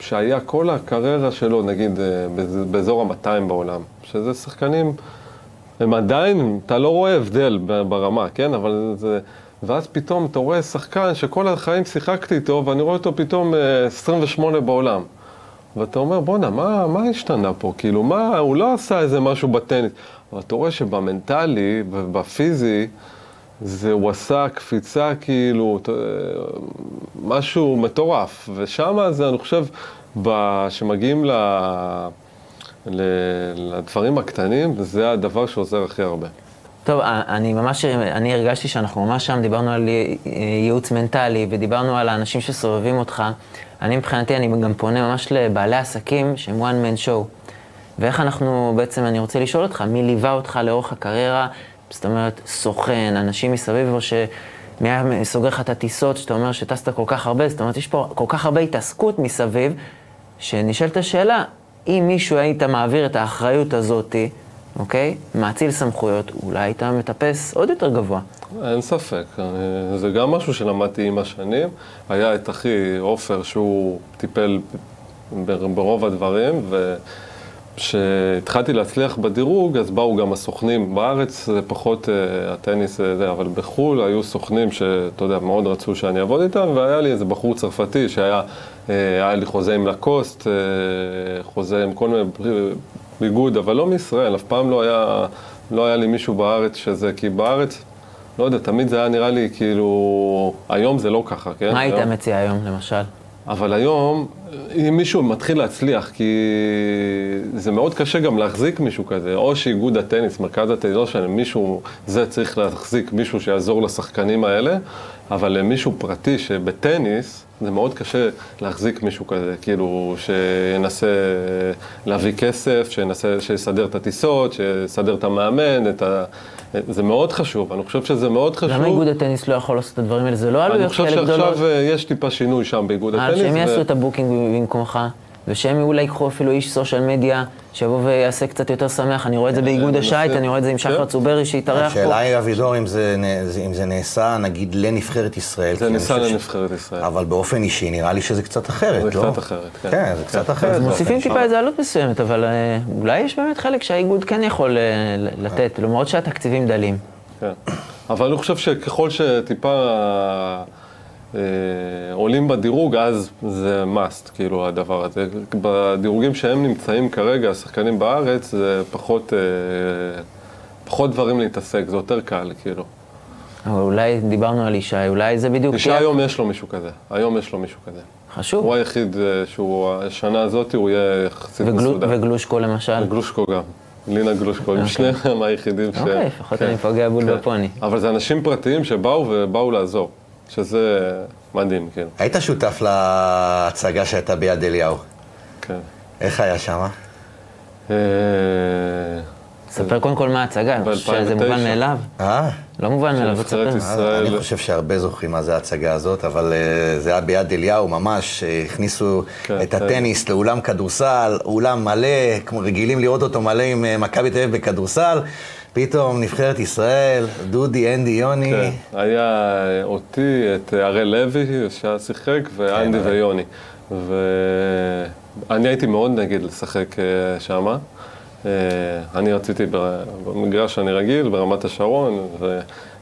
שהיה כל הקריירה שלו, נגיד, אה, באזור ה-200 בעולם, שזה שחקנים... הם עדיין, אתה לא רואה הבדל ברמה, כן? אבל זה... ואז פתאום אתה רואה שחקן שכל החיים שיחקתי איתו, ואני רואה אותו פתאום 28 אה, בעולם. ואתה אומר, בואנה, מה, מה השתנה פה? כאילו, מה, הוא לא עשה איזה משהו בטניס. אבל אתה רואה שבמנטלי ובפיזי, זה, הוא עשה קפיצה כאילו, משהו מטורף. ושם זה, אני חושב, שמגיעים ל... לדברים הקטנים, וזה הדבר שעוזר הכי הרבה. טוב, אני ממש, אני הרגשתי שאנחנו ממש שם, דיברנו על ייעוץ מנטלי ודיברנו על האנשים שסובבים אותך. אני מבחינתי, אני גם פונה ממש לבעלי עסקים שהם one man show. ואיך אנחנו, בעצם אני רוצה לשאול אותך, מי ליווה אותך לאורך הקריירה? זאת אומרת, סוכן, אנשים מסביב, או שמי היה סוגר לך את הטיסות, שאתה אומר שטסת כל כך הרבה, זאת אומרת, יש פה כל כך הרבה התעסקות מסביב, שנשאלת השאלה, אם מישהו היית מעביר את האחריות הזאתי, אוקיי? מאציל סמכויות, אולי היית מטפס עוד יותר גבוה. אין ספק. זה גם משהו שלמדתי עם השנים. היה את אחי עופר, שהוא טיפל ברוב הדברים, וכשהתחלתי להצליח בדירוג, אז באו גם הסוכנים. בארץ זה פחות uh, הטניס, אה, זה, אבל בחו"ל היו סוכנים שאתה יודע, מאוד רצו שאני אעבוד איתם, והיה לי איזה בחור צרפתי שהיה... אה, היה לי חוזה עם לקוסט, אה, חוזה עם כל מיני ביגוד, אבל לא מישראל, אף פעם לא היה, לא היה לי מישהו בארץ שזה, כי בארץ, לא יודע, תמיד זה היה נראה לי כאילו, היום זה לא ככה, כן? מה היית מציע היום, למשל? אבל היום, אם מישהו מתחיל להצליח, כי זה מאוד קשה גם להחזיק מישהו כזה, או שאיגוד הטניס, מרכז הטניס, לא שאני, מישהו, זה צריך להחזיק מישהו שיעזור לשחקנים האלה, אבל מישהו פרטי שבטניס, זה מאוד קשה להחזיק מישהו כזה, כאילו, שינסה להביא כסף, שינסה, שיסדר את הטיסות, שיסדר את המאמן, את ה... זה מאוד חשוב, אני חושב שזה מאוד חשוב. למה איגוד הטניס לא יכול לעשות את הדברים האלה? זה לא עלויות כאלה גדולות. אני חושב שעכשיו אה, יש טיפה שינוי שם באיגוד אה, הטניס. שהם יעשו את ה booking במקומך. ושהם אולי ייקחו אפילו איש social media, שיבוא ויעשה קצת יותר שמח. אני רואה את זה באיגוד אה, השייט, אני רואה את זה עם שחר כן. צוברי שהתארח פה. השאלה היא, אבידור, אם זה נעשה, נגיד, לנבחרת ישראל. זה נעשה לנבחרת ישראל. אבל באופן אישי, נראה לי שזה קצת אחרת, לא? זה קצת אחרת, כן. כן, זה קצת אחרת. אז מוסיפים טיפה איזה עלות מסוימת, אבל אה, אולי יש באמת חלק שהאיגוד כן יכול אה, לתת, למרות שהתקציבים דלים. כן. אבל אני חושב שככל שטיפה... אה, עולים בדירוג, אז זה must, כאילו, הדבר הזה. בדירוגים שהם נמצאים כרגע, השחקנים בארץ, זה פחות, אה, פחות דברים להתעסק, זה יותר קל, כאילו. אבל אולי דיברנו על ישי, אולי זה בדיוק... ישי היום יש לו מישהו כזה, היום יש לו מישהו כזה. חשוב. הוא היחיד אה, שהוא, השנה הזאת הוא יהיה יחסית מסודר. וגלושקו למשל? וגלושקו גם. לינה גלושקו, הם אוקיי. שניהם היחידים ש... אוקיי, לפחות אני פוגע בול כן. בפוני. אבל זה אנשים פרטיים שבאו ובאו לעזור. שזה מדהים, כן. היית שותף להצגה שהייתה ביד אליהו. כן. איך היה שם? אה, ספר קודם כל מה ההצגה, שזה מובן מאליו. אה? לא מובן מאליו, תספר. אני חושב שהרבה זוכרים מה זה ההצגה הזאת, אבל אה, זה היה ביד אליהו ממש, הכניסו כן, את כן. הטניס לאולם כדורסל, אולם מלא, כמו רגילים לראות אותו מלא עם אה, מכבי תל אביב בכדורסל. פתאום נבחרת ישראל, דודי, אנדי, יוני. כן, היה אותי, את הראל לוי, שהיה שיחק, ואנדי כן, ויוני. ואני הייתי מאוד נגד לשחק אה, שמה. אה, אני רציתי במגרש שאני רגיל, ברמת השרון,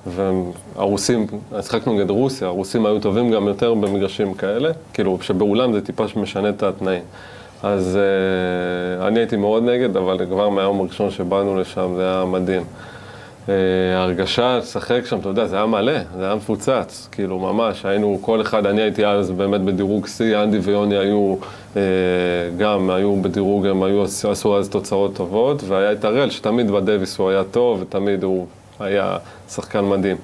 והרוסים, שיחקנו נגד רוסיה, הרוסים היו טובים גם יותר במגרשים כאלה, כאילו שבאולם זה טיפה משנה את התנאים. אז uh, אני הייתי מאוד נגד, אבל כבר מהיום הראשון שבאנו לשם זה היה מדהים. Uh, ההרגשה לשחק שם, אתה יודע, זה היה מלא, זה היה מפוצץ, כאילו ממש, היינו, כל אחד, אני הייתי אז באמת בדירוג שיא, אנדי ויוני היו uh, גם, היו בדירוג, הם היו, עשו אז תוצאות טובות, והיה את הראל, שתמיד בדוויס הוא היה טוב, ותמיד הוא היה שחקן מדהים.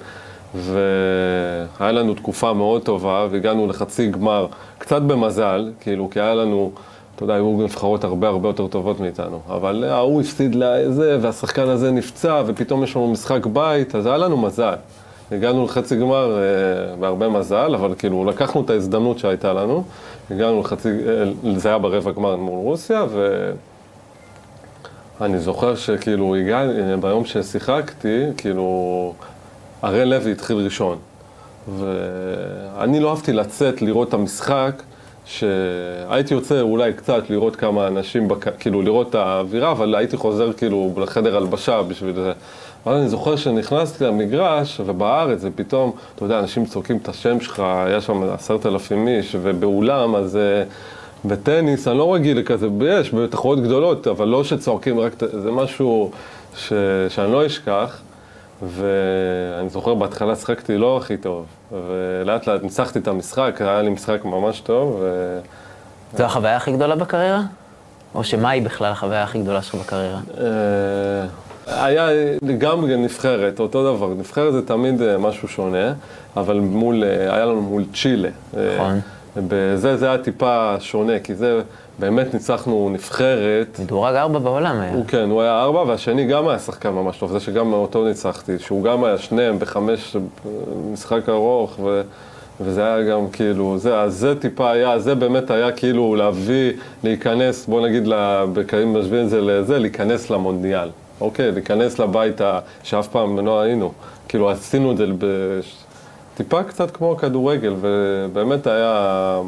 והיה לנו תקופה מאוד טובה, והגענו לחצי גמר, קצת במזל, כאילו, כי היה לנו... אתה יודע, היו נבחרות הרבה הרבה יותר טובות מאיתנו. אבל ההוא הפסיד לזה, והשחקן הזה נפצע, ופתאום יש לנו משחק בית, אז היה לנו מזל. הגענו לחצי גמר אה, בהרבה מזל, אבל כאילו לקחנו את ההזדמנות שהייתה לנו. הגענו לחצי, אה, זה היה ברבע גמר מול רוסיה, ואני זוכר שכאילו הגעתי, ביום ששיחקתי, כאילו, הראל לוי התחיל ראשון. ואני לא אהבתי לצאת לראות את המשחק, שהייתי יוצא אולי קצת לראות כמה אנשים, בק... כאילו לראות את האווירה, אבל הייתי חוזר כאילו לחדר הלבשה בשביל זה. אבל אני זוכר שנכנסתי למגרש, ובארץ, ופתאום, אתה יודע, אנשים צועקים את השם שלך, היה שם עשרת אלפים איש, ובאולם, אז אה, בטניס, אני לא רגיל לכזה, יש בתחרויות גדולות, אבל לא שצועקים רק, זה משהו ש... שאני לא אשכח. ואני זוכר בהתחלה שחקתי לא הכי טוב, ולאט לאט ניצחתי את המשחק, היה לי משחק ממש טוב. ו... זו החוויה הכי גדולה בקריירה? או שמהי בכלל החוויה הכי גדולה שלך בקריירה? אה, היה גם נבחרת, אותו דבר, נבחרת זה תמיד אה, משהו שונה, אבל מול, אה, היה לנו מול צ'ילה. נכון. בזה זה היה טיפה שונה, כי זה באמת ניצחנו נבחרת. מדורג ארבע בעולם היה. הוא כן, הוא היה ארבע, והשני גם היה שחקן ממש טוב, זה שגם אותו ניצחתי, שהוא גם היה שניהם בחמש, משחק ארוך, ו... וזה היה גם כאילו, זה, אז זה טיפה היה, זה באמת היה כאילו להביא, להיכנס, בוא נגיד, אם משווים את זה לזה, להיכנס למונדיאל, אוקיי? להיכנס לבית שאף פעם לא היינו. כאילו, עשינו את זה טיפה קצת כמו כדורגל, ובאמת היה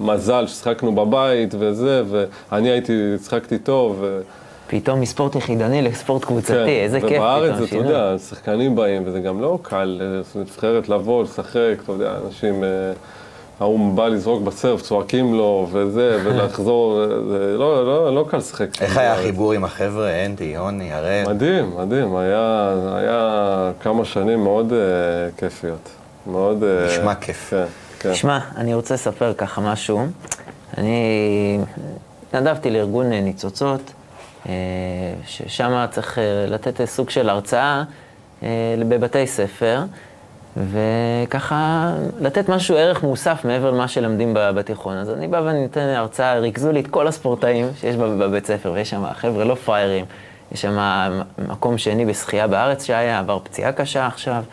מזל ששחקנו בבית וזה, ואני הייתי, שחקתי טוב. ו... פתאום מספורט יחידני לספורט קבוצתי, כן, איזה כיף פתאום. ובארץ, אתה יודע, שחקנים באים, וזה גם לא קל, נבחרת לבוא, לשחק, אתה יודע, אנשים... אה, ההוא בא לזרוק בסרף, צועקים לו, וזה, ולחזור, זה לא, לא, לא קל לשחק. איך היה החיבור עם החבר'ה, אנדי, יוני, הראל? מדהים, מדהים, היה, היה כמה שנים מאוד uh, כיפיות. מאוד... אה, נשמע כיף. כן, כן. תשמע, אני רוצה לספר ככה משהו. אני התנדבתי לארגון אה, ניצוצות, אה, ששם צריך לתת סוג של הרצאה בבתי ספר, וככה לתת משהו, ערך מוסף מעבר למה שלמדים בתיכון. אז אני בא ואני נותן הרצאה, ריכזו לי את כל הספורטאים שיש בבית ספר, ויש שם חבר'ה לא פראיירים, יש שם מקום שני בשחייה בארץ שהיה, עבר פציעה קשה עכשיו.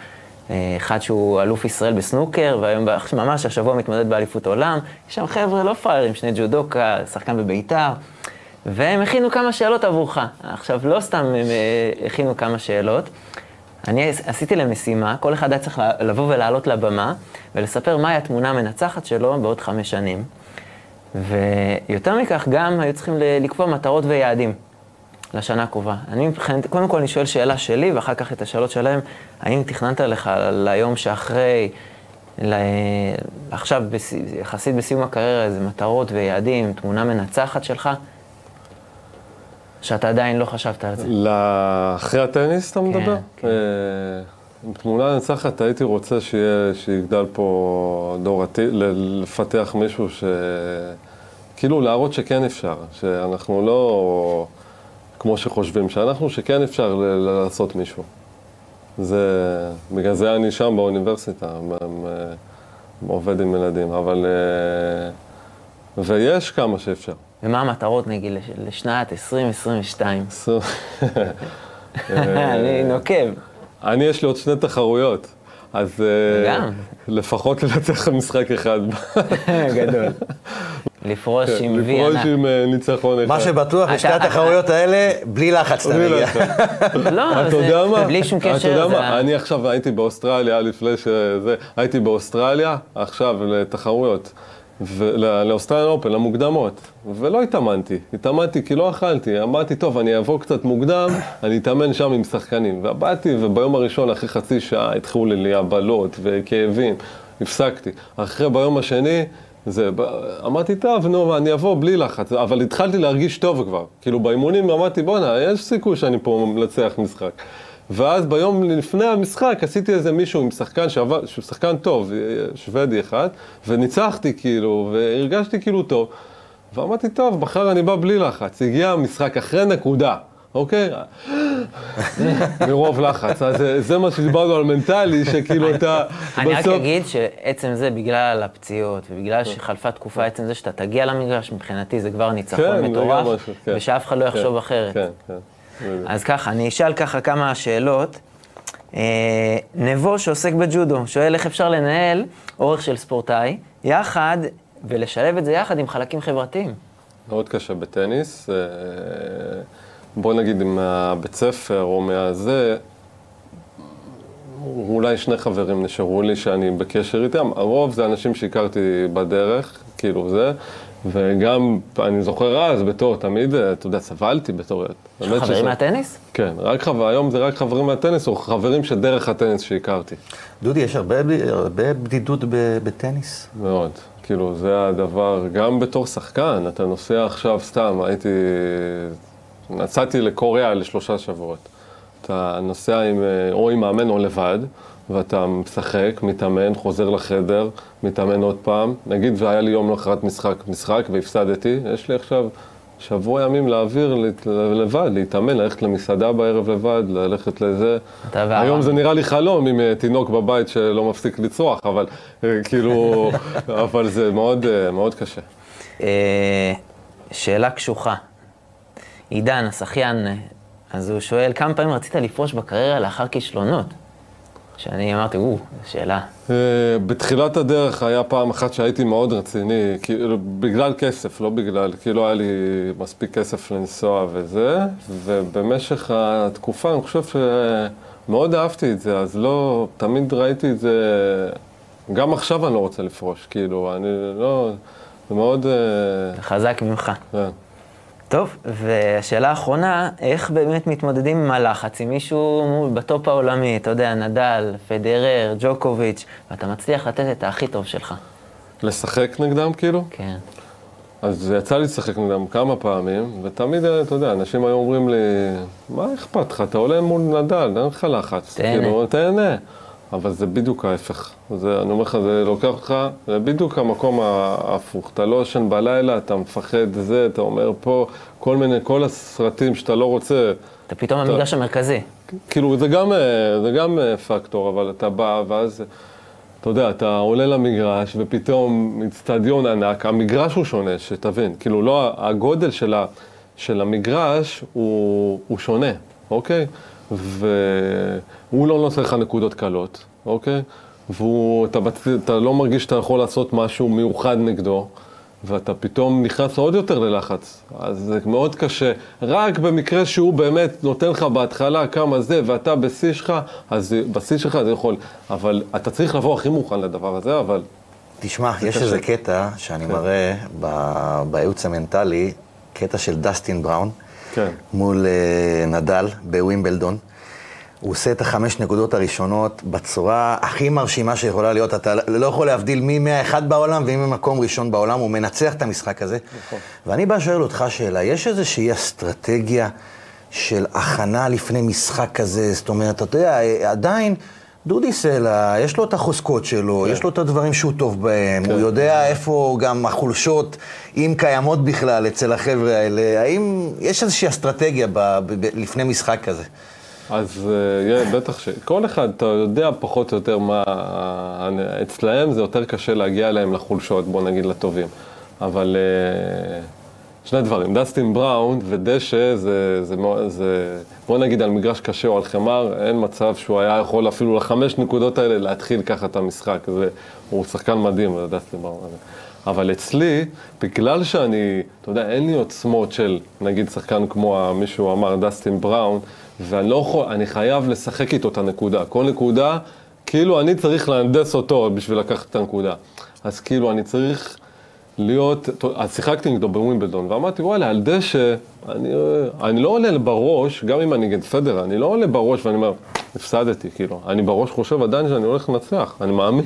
אחד שהוא אלוף ישראל בסנוקר, והיום ממש השבוע מתמודד באליפות עולם. יש שם חבר'ה לא פראיירים, שני ג'ודוקה, שחקן בביתר, והם הכינו כמה שאלות עבורך. עכשיו, לא סתם הם אה, הכינו כמה שאלות, אני עשיתי להם משימה, כל אחד היה צריך לבוא ולעלות לבמה ולספר מהי התמונה המנצחת שלו בעוד חמש שנים. ויותר מכך, גם היו צריכים לקבוע מטרות ויעדים. לשנה הקרובה. אני מבחינת, קודם כל אני שואל שאלה שלי, ואחר כך את השאלות שלהם, האם תכננת לך ליום שאחרי, לה... עכשיו בס... יחסית בסיום הקריירה, איזה מטרות ויעדים, תמונה מנצחת שלך, שאתה עדיין לא חשבת על זה? לאחרי הטניס אתה מדבר? כן, כן. תמונה מנצחת, הייתי רוצה שיהיה, שיגדל פה דור עתיד, לפתח מישהו ש... כאילו להראות שכן אפשר, שאנחנו לא... כמו שחושבים שאנחנו, שכן אפשר לעשות מישהו. זה, בגלל זה אני שם באוניברסיטה, עובד עם ילדים, אבל... אה, ויש כמה שאפשר. ומה המטרות, נגיד, לשנת 2022? אני נוקב. אני, יש לי עוד שני תחרויות, אז... אה, גם. לפחות לנצח משחק אחד. גדול. לפרוש כן, עם וי ענק. לפרוש עם אה, ניצחון אחד. מה שבטוח, בשתי התחרויות האלה, בלי לחץ אתה מגיע. לא, זה בלי שום קשר. אתה יודע מה, אני עכשיו הייתי באוסטרליה, לפני שזה, הייתי באוסטרליה, עכשיו לתחרויות. לאוסטרליה אופן, למוקדמות, ולא התאמנתי, התאמנתי כי לא אכלתי, אמרתי, טוב, אני אבוא קצת מוקדם, אני אתאמן שם עם שחקנים, ובאתי, וביום הראשון, אחרי חצי שעה, התחילו לי הבלות וכאבים, הפסקתי. אחרי ביום השני, זה, אמרתי, טוב, נו, אני אבוא בלי לחץ, אבל התחלתי להרגיש טוב כבר. כאילו, באימונים אמרתי, בואנה, יש סיכוי שאני פה מנצח משחק. ואז ביום לפני המשחק עשיתי איזה מישהו עם שחקן שעבד, שהוא שחקן טוב, שוודי אחד, וניצחתי כאילו, והרגשתי כאילו טוב. ואמרתי, טוב, מחר אני בא בלי לחץ. הגיע המשחק אחרי נקודה, אוקיי? מרוב לחץ. אז זה- זה מה שדיברנו על מנטלי, שכאילו אתה אני רק בסוף... אגיד שעצם זה, בגלל הפציעות, ובגלל שחלפה תקופה, עצם זה שאתה תגיע למגרש, מבחינתי זה כבר כן, ניצחון גם מטורף, כן. ושאף אחד לא יחשוב כן, אחרת. כן, כן. אז ככה, אני אשאל ככה כמה שאלות. אה, נבו שעוסק בג'ודו, שואל איך אפשר לנהל אורך של ספורטאי, יחד, ולשלב את זה יחד עם חלקים חברתיים. מאוד קשה בטניס. אה, בוא נגיד מהבית ספר או מהזה, אולי שני חברים נשארו לי שאני בקשר איתם. הרוב זה אנשים שהכרתי בדרך, כאילו זה. וגם, אני זוכר אז, בתור, תמיד, אתה יודע, סבלתי בתור חברים שזה- מהטניס? כן, רק חבר, היום זה רק חברים מהטניס, או חברים שדרך הטניס שהכרתי. דודי, יש הרבה, הרבה בדידות ב- בטניס. מאוד. כאילו, זה הדבר, גם בתור שחקן, אתה נוסע עכשיו, סתם, הייתי... נסעתי לקוריאה לשלושה שבועות. אתה נוסע עם, אה, או עם מאמן או לבד, ואתה משחק, מתאמן, חוזר לחדר, מתאמן עוד פעם. נגיד והיה לי יום למחרת משחק, משחק והפסדתי, יש לי עכשיו שבוע ימים להעביר לבד, להתאמן, ללכת למסעדה בערב לבד, ללכת לזה. היום זה נראה לי חלום עם אה, תינוק בבית שלא מפסיק לצרוח, אבל אה, כאילו, אבל זה מאוד, אה, מאוד קשה. שאלה קשוחה. עידן, השחיין, אז הוא שואל, כמה פעמים רצית לפרוש בקריירה לאחר כישלונות? שאני אמרתי, או, שאלה. אה, בתחילת הדרך היה פעם אחת שהייתי מאוד רציני, כאילו, בגלל כסף, לא בגלל, כאילו היה לי מספיק כסף לנסוע וזה, ובמשך התקופה אני חושב שמאוד אהבתי את זה, אז לא, תמיד ראיתי את זה, גם עכשיו אני לא רוצה לפרוש, כאילו, אני לא, זה מאוד, אה, חזק ממך. כן. טוב, והשאלה האחרונה, איך באמת מתמודדים עם הלחץ, עם מישהו בטופ העולמי, אתה יודע, נדל, פדרר, ג'וקוביץ', ואתה מצליח לתת את הכי טוב שלך. לשחק נגדם, כאילו? כן. אז יצא לי לשחק נגדם כמה פעמים, ותמיד, אתה יודע, אנשים היו אומרים לי, מה אכפת לך, אתה עולה מול נדל, אין לך לחץ. תהנה. כאילו, תהנה. אבל זה בדיוק ההפך. זה, אני אומר לך, זה לוקח אותך, זה בדיוק המקום ההפוך. אתה לא ישן בלילה, אתה מפחד זה, אתה אומר פה, כל מיני, כל הסרטים שאתה לא רוצה, אתה פתאום המגרש המרכזי. כאילו, זה גם, אה, זה גם אה, פקטור, אבל אתה בא, ואז, אתה יודע, אתה עולה למגרש, ופתאום אצטדיון ענק, המגרש הוא שונה, שתבין. כאילו, לא, הגודל של, ה, של המגרש הוא, הוא שונה, אוקיי? והוא לא נותן לך נקודות קלות, אוקיי? ואתה אתה לא מרגיש שאתה יכול לעשות משהו מיוחד נגדו. ואתה פתאום נכנס עוד יותר ללחץ. אז זה מאוד קשה. רק במקרה שהוא באמת נותן לך בהתחלה כמה זה, ואתה בשיא שלך, אז בשיא שלך זה יכול. אבל אתה צריך לבוא הכי מוכן לדבר הזה, אבל... תשמע, יש קשה. איזה קטע שאני מראה ב- בייעוץ המנטלי, קטע של דסטין בראון, כן. מול אה, נדל בווימבלדון. הוא עושה את החמש נקודות הראשונות בצורה הכי מרשימה שיכולה להיות. אתה לא יכול להבדיל מי מהאחד בעולם ומי ממקום ראשון בעולם, הוא מנצח את המשחק הזה. נכון. ואני בא לשאול אותך שאלה, יש איזושהי אסטרטגיה של הכנה לפני משחק כזה? זאת אומרת, אתה יודע, עדיין... דודי סלע, יש לו את החוזקות שלו, כן. יש לו את הדברים שהוא טוב בהם, הוא יודע איפה גם החולשות, אם קיימות בכלל אצל החבר'ה האלה. האם יש איזושהי אסטרטגיה ב- ב- ב- לפני משחק כזה? אז אה, יהיה, בטח ש... כל אחד, אתה יודע פחות או יותר מה... אצלהם זה יותר קשה להגיע אליהם לחולשות, בוא נגיד לטובים. אבל אה, שני דברים, דסטין בראון ודשא זה, זה, זה... בוא נגיד על מגרש קשה או על חמר, אין מצב שהוא היה יכול אפילו לחמש נקודות האלה להתחיל ככה את המשחק. זה, הוא שחקן מדהים, זה דסטין בראון. אבל אצלי, בגלל שאני, אתה יודע, אין לי עוצמות של, נגיד, שחקן כמו מישהו אמר, דסטין בראון, ואני לא יכול, אני חייב לשחק איתו את הנקודה. כל נקודה, כאילו אני צריך להנדס אותו בשביל לקחת את הנקודה. אז כאילו אני צריך להיות, אז שיחקתי נגדו בווימבלדון, ואמרתי, וואלה, על דשא, אני, אני לא עולה בראש, גם אם אני נגד פדר, אני לא עולה בראש ואני אומר, הפסדתי, כאילו. אני בראש חושב עדיין שאני הולך לנצח. אני מאמין,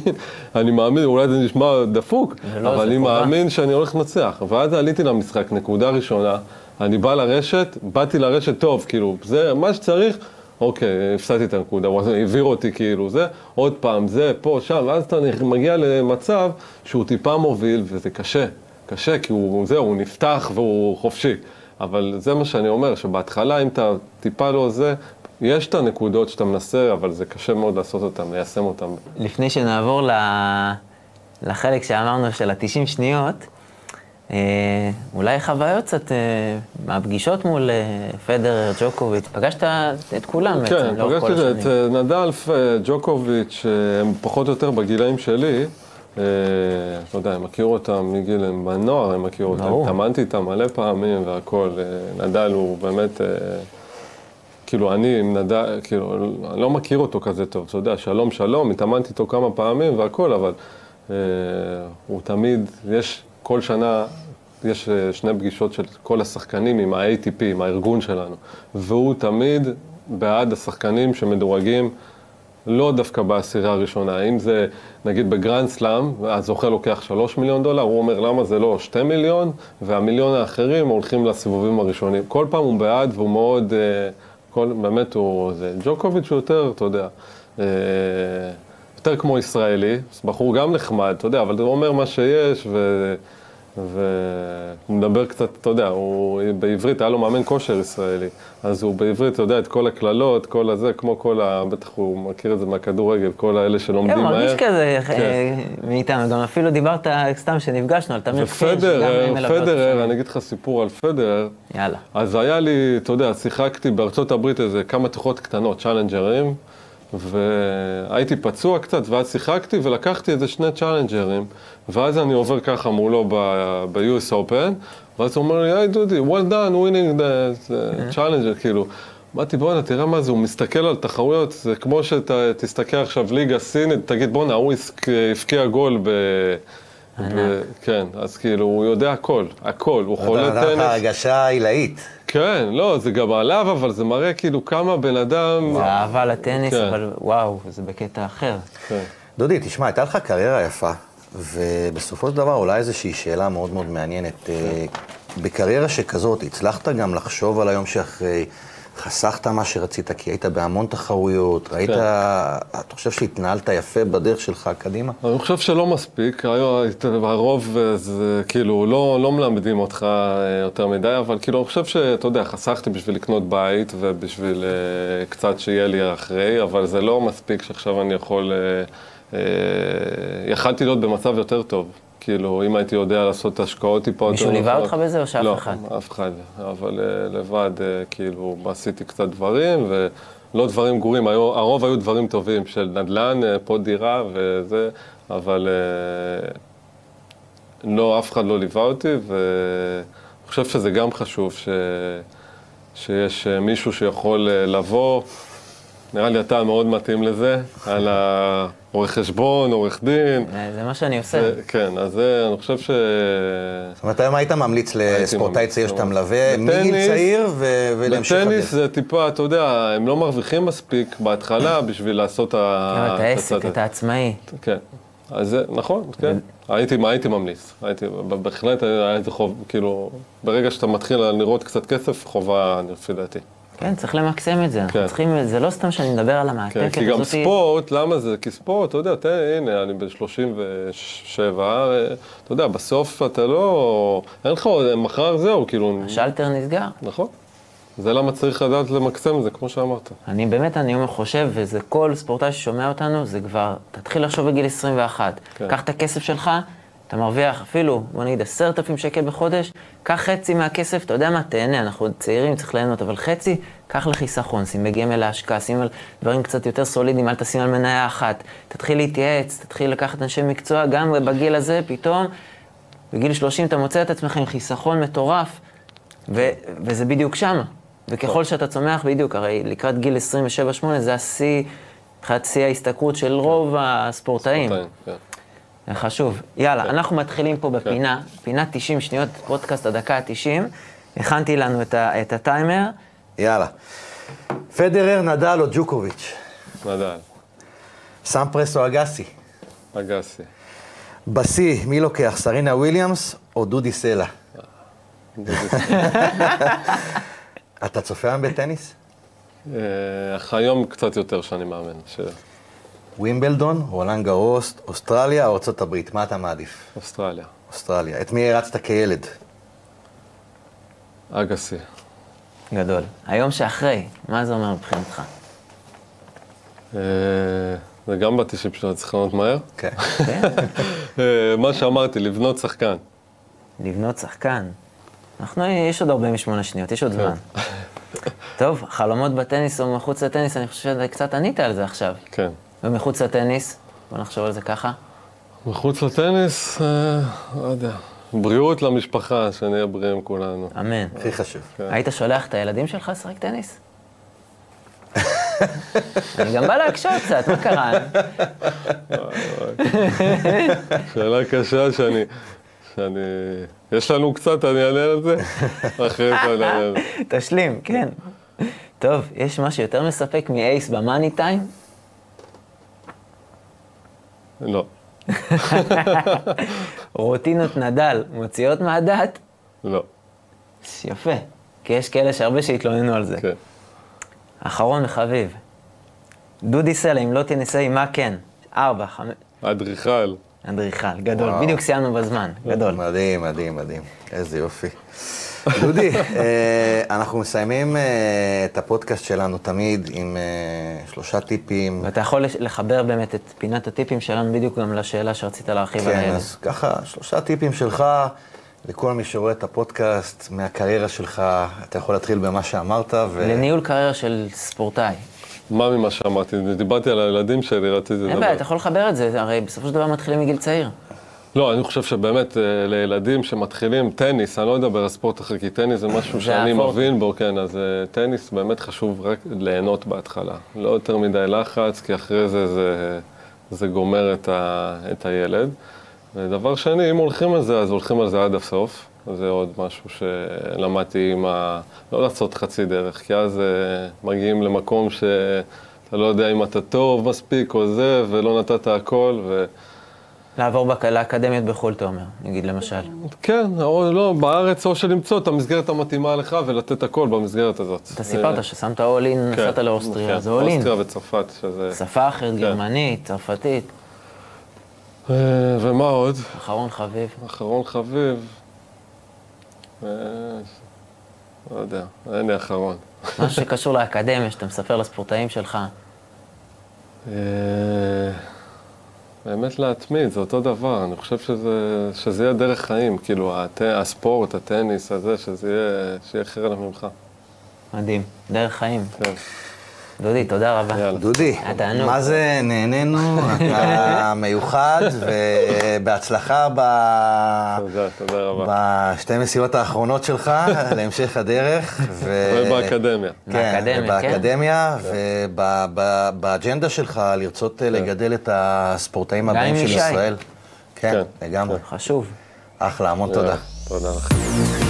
אני מאמין, אולי זה נשמע דפוק, זה לא, אבל אני חובה. מאמין שאני הולך לנצח. ואז עליתי למשחק, נקודה ראשונה, אני בא לרשת, באתי לרשת טוב, כאילו, זה מה שצריך, אוקיי, הפסדתי את הנקודה, הוא העביר אותי כאילו זה, עוד פעם, זה, פה, שם, ואז אתה מגיע למצב שהוא טיפה מוביל, וזה קשה, קשה, כי הוא, זהו, הוא נפתח והוא חופשי. אבל זה מה שאני אומר, שבהתחלה, אם אתה טיפה לא זה, יש את הנקודות שאתה מנסה, אבל זה קשה מאוד לעשות אותן, ליישם אותן. לפני שנעבור ל... לחלק שאמרנו של ה-90 שניות, אולי חוויות קצת אה, מהפגישות מול אה, פדרר, ג'וקוביץ', פגשת את כולם כן, בעצם לאורך כל פגשתי את השנים. אה, נדל, ג'וקוביץ', אה, הם פחות או יותר בגילאים שלי. אה, לא יודע, אני מכיר אותם מגיל, הם בנוער, אני מכיר אותם. התאמנתי איתם מלא פעמים והכול. אה, נדל הוא באמת, אה, כאילו, אני עם נדל, כאילו, אני לא מכיר אותו כזה טוב, אתה יודע, שלום שלום, התאמנתי איתו כמה פעמים והכול, אבל אה, הוא תמיד, יש, כל שנה יש אה, שני פגישות של כל השחקנים עם ה-ATP, עם הארגון שלנו, והוא תמיד בעד השחקנים שמדורגים לא דווקא בעשירייה הראשונה. אם זה, נגיד בגרנד סלאם, הזוכה לוקח 3 מיליון דולר, הוא אומר למה זה לא 2 מיליון, והמיליון האחרים הולכים לסיבובים הראשונים. כל פעם הוא בעד והוא מאוד, אה, כל, באמת הוא, זה, ג'וקוביץ' הוא יותר, אתה יודע, אה, יותר כמו ישראלי, בחור גם נחמד, אתה יודע, אבל הוא אומר מה שיש, ו... והוא מדבר קצת, אתה יודע, הוא בעברית, היה לו מאמן כושר ישראלי, אז הוא בעברית, אתה יודע, את כל הקללות, כל הזה, כמו כל ה... בטח הוא מכיר את זה מהכדורגל, כל האלה שלומדים כן, מהר. מרגיש כזה כן. אה, מאיתנו, גם אפילו דיברת סתם שנפגשנו על תמיר חיר, ופדרר, פדרר. אני אגיד לך סיפור על פדרר, יאללה. אז היה לי, אתה יודע, שיחקתי בארצות הברית איזה כמה תיכות קטנות, צ'אלנג'רים, והייתי פצוע קצת, ואז שיחקתי ולקחתי איזה שני צ'אלנג'רים, ואז אני עובר ככה מולו ב-US Open, ואז הוא אומר לי, היי דודי, well done, winning the, the challenger, כאילו. אמרתי, בואנה, תראה מה זה, הוא מסתכל על תחרויות, זה כמו שתסתכל עכשיו ליגה סינית, תגיד, בואנה, הסק- הבקיע גול ב... ב... כן, אז כאילו, הוא יודע הכל, הכל, הוא אתה חולה נתן לך. הרגשה עילאית. כן, לא, זה גם עליו, אבל זה מראה כאילו כמה בן אדם... זה אהבה לטניס, כן. אבל וואו, זה בקטע אחר. כן. דודי, תשמע, הייתה לך קריירה יפה, ובסופו של דבר אולי איזושהי שאלה מאוד מאוד מעניינת. אה, בקריירה שכזאת, הצלחת גם לחשוב על היום שאחרי, חסכת מה שרצית, כי היית בהמון תחרויות, ראית, כן. אתה חושב שהתנהלת יפה בדרך שלך קדימה? אני חושב שלא מספיק, הרוב אה, זה כאילו לא, לא מלמדים אותך אה, יותר מדי, אבל כאילו אני חושב שאתה יודע, חסכתי בשביל לקנות בית ובשביל אה, קצת שיהיה לי אחרי, אבל זה לא מספיק שעכשיו אני יכול, אה, אה, יכלתי להיות במצב יותר טוב. כאילו, אם הייתי יודע לעשות השקעות טיפה יותר... מישהו ליווה. אותך בזה או שאף לא, אחד? אף אחד, אבל אה, לבד, אה, כאילו, עשיתי קצת דברים, ולא דברים גרועים, היו, הרוב היו דברים טובים, של נדל"ן, אה, פה דירה וזה, אבל אה, לא, אף אחד לא ליווה אותי, ואני חושב שזה גם חשוב, ש, שיש אה, מישהו שיכול אה, לבוא, נראה לי אתה מאוד מתאים לזה, על העורך חשבון, עורך דין. אה, זה מה שאני עושה. זה- כן, אז אני חושב ש... זאת אומרת, היום היית ממליץ לספורטאי צעיר שאתה. מלווה, מגיל צעיר ו- ולהמשך הדרך. בטניס זה טיפה, אתה יודע, הם לא מרוויחים מספיק בהתחלה בשביל לעשות ה... גם את את העסק, את העצמאי. כן. אז זה, נכון, כן. הייתי, הייתי ממליץ. הייתי, בהחלט היה איזה חוב, כאילו, ברגע שאתה מתחיל לראות קצת כסף, חובה, לפי דעתי. כן, צריך למקסם את זה. כן. צריכים, זה לא סתם שאני מדבר על כן, המעטפת כי גם הזאתי. ספורט, למה זה? כי ספורט, אתה יודע, תראה, הנה, אני בן 37, אתה יודע, בסוף אתה לא... אין לך, עוד- מחר זהו, כאילו... השלטר נסגר. נכון. זה למה צריך לדעת למקסם את זה, כמו שאמרת. אני באמת, אני אומר, חושב, וזה כל ספורטאי ששומע אותנו, זה כבר, תתחיל לחשוב בגיל 21. כן. קח את הכסף שלך, אתה מרוויח אפילו, בוא נגיד, עשרת אלפים שקל בחודש, קח חצי מהכסף, אתה יודע מה, תהנה, אנחנו עוד צעירים, צריך ליהנות, אבל חצי, קח לחיסכון, שים בגמל להשקעה, שים על דברים קצת יותר סולידיים, אל תשים על מניה אחת. תתחיל להתייעץ, תתחיל לקחת אנשי מקצוע, גם בגיל הזה, פתאום, בגיל 30 אתה מוצא את עצמך עם חיסכון מטורף, ו- וזה בדיוק שמה. וככל שאתה צומח, בדיוק, הרי לקראת גיל 27-8 זה השיא, מבחינת שיא ההשתכרות של רוב הספורטאים. ספורטאים, כן. זה חשוב. יאללה, אנחנו מתחילים פה בפינה, פינה 90 שניות, פודקאסט הדקה ה-90. הכנתי לנו את, ה- את הטיימר. יאללה. פדרר, נדל או ג'וקוביץ'? נדל, סמפרס או אגסי? אגסי. בשיא, מי לוקח, סרינה וויליאמס או דודי סלע? אתה צופה היום בטניס? אה, היום קצת יותר שאני מאמן. ש- ווימבלדון, רולנד גרוס, אוסטרליה או ארה"ב? מה אתה מעדיף? אוסטרליה. אוסטרליה. את מי הרצת כילד? אגסי. גדול. היום שאחרי, מה זה אומר מבחינתך? אה, זה גם בטישים שלו, צריך לענות מהר. כן. כן? אה, מה שאמרתי, לבנות שחקן. לבנות שחקן. אנחנו, יש עוד 48 שניות, יש עוד זמן. טוב, חלומות בטניס או מחוץ לטניס, אני חושב שקצת ענית על זה עכשיו. כן. ומחוץ לטניס, בוא נחשוב על זה ככה. מחוץ לטניס, אה, לא יודע. בריאות למשפחה, שנהיה בריאים כולנו. אמן. הכי חשוב. היית שולח את הילדים שלך לשחק טניס? אני גם בא להקשות קצת, מה קרה? שאלה קשה שאני... שאני... יש לנו קצת, אני אענה על זה? אחרי זה אני אענה על זה. תשלים, כן. טוב, יש משהו יותר מספק מאייס במאני טיים? לא, רוטינות נדל מוציאות מהדעת? לא, יפה. כי יש כאלה שהרבה שהתלוננו על זה. כן. אחרון וחביב. דודי סלע, אם לא טניסאי, מה כן? ארבע, חמש... אדריכל. אדריכל, גדול. וואו. בדיוק סיימנו בזמן, גדול. מדהים, מדהים, מדהים. איזה יופי. דודי, אה, אנחנו מסיימים אה, את הפודקאסט שלנו תמיד עם אה, שלושה טיפים. ואתה יכול לחבר באמת את פינת הטיפים שלנו בדיוק גם לשאלה שרצית להרחיב על כן. אז ככה, שלושה טיפים שלך לכל מי שרואה את הפודקאסט, מהקריירה שלך, אתה יכול להתחיל במה שאמרת, ו... לניהול קריירה של ספורטאי. מה ממה שאמרתי? דיברתי על הילדים שלי, רציתי לדבר. אין בעיה, אתה יכול לחבר את זה, הרי בסופו של דבר מתחילים מגיל צעיר. לא, אני חושב שבאמת אה, לילדים שמתחילים טניס, אני לא אדבר על ספורט אחר, כי טניס זה משהו שאני. מבין בו, כן, אז אה, טניס באמת חשוב רק ליהנות בהתחלה. לא יותר מדי לחץ, כי אחרי זה זה, זה גומר את, ה, את הילד. ודבר שני, אם הולכים על זה, אז הולכים על זה עד הסוף. זה עוד משהו שלמדתי עם ה... לא לעשות חצי דרך, כי אז אה, מגיעים למקום שאתה לא יודע אם אתה טוב מספיק או זה, ולא נתת הכל, ו... לעבור לאקדמיות בחו"ל, אתה אומר, נגיד למשל. כן, או לא, בארץ או שלמצוא את המסגרת המתאימה לך ולתת הכל במסגרת הזאת. אתה סיפרת ששמת all in, כן, נסעת לאוסטריה, כן, זה all in. אוסטריה וצרפת, שזה... שפה אחרת, כן. גרמנית, צרפתית. אה, ומה עוד? אחרון חביב. אחרון חביב. אה, לא יודע, אין לי אחרון. משהו שקשור לאקדמיה, שאתה מספר לספורטאים שלך. באמת להתמיד, זה אותו דבר, אני חושב שזה, שזה יהיה דרך חיים, כאילו הט, הספורט, הטניס הזה, שזה יהיה, שיהיה חרם ממך. מדהים. דרך חיים. כן, דודי, תודה רבה. יאללה. דודי. מה זה נהנינו, אתה מיוחד, ובהצלחה ב... תודה, תודה רבה. בשתי מסיעות האחרונות שלך, להמשך הדרך. ו... ובאקדמיה. כן, באקדמיה, כן. באקדמיה, ובאג'נדה שלך לרצות לגדל את הספורטאים הבאים של. ישראל. כן, כן, לגמרי. חשוב. אחלה, המון תודה. תודה לכם.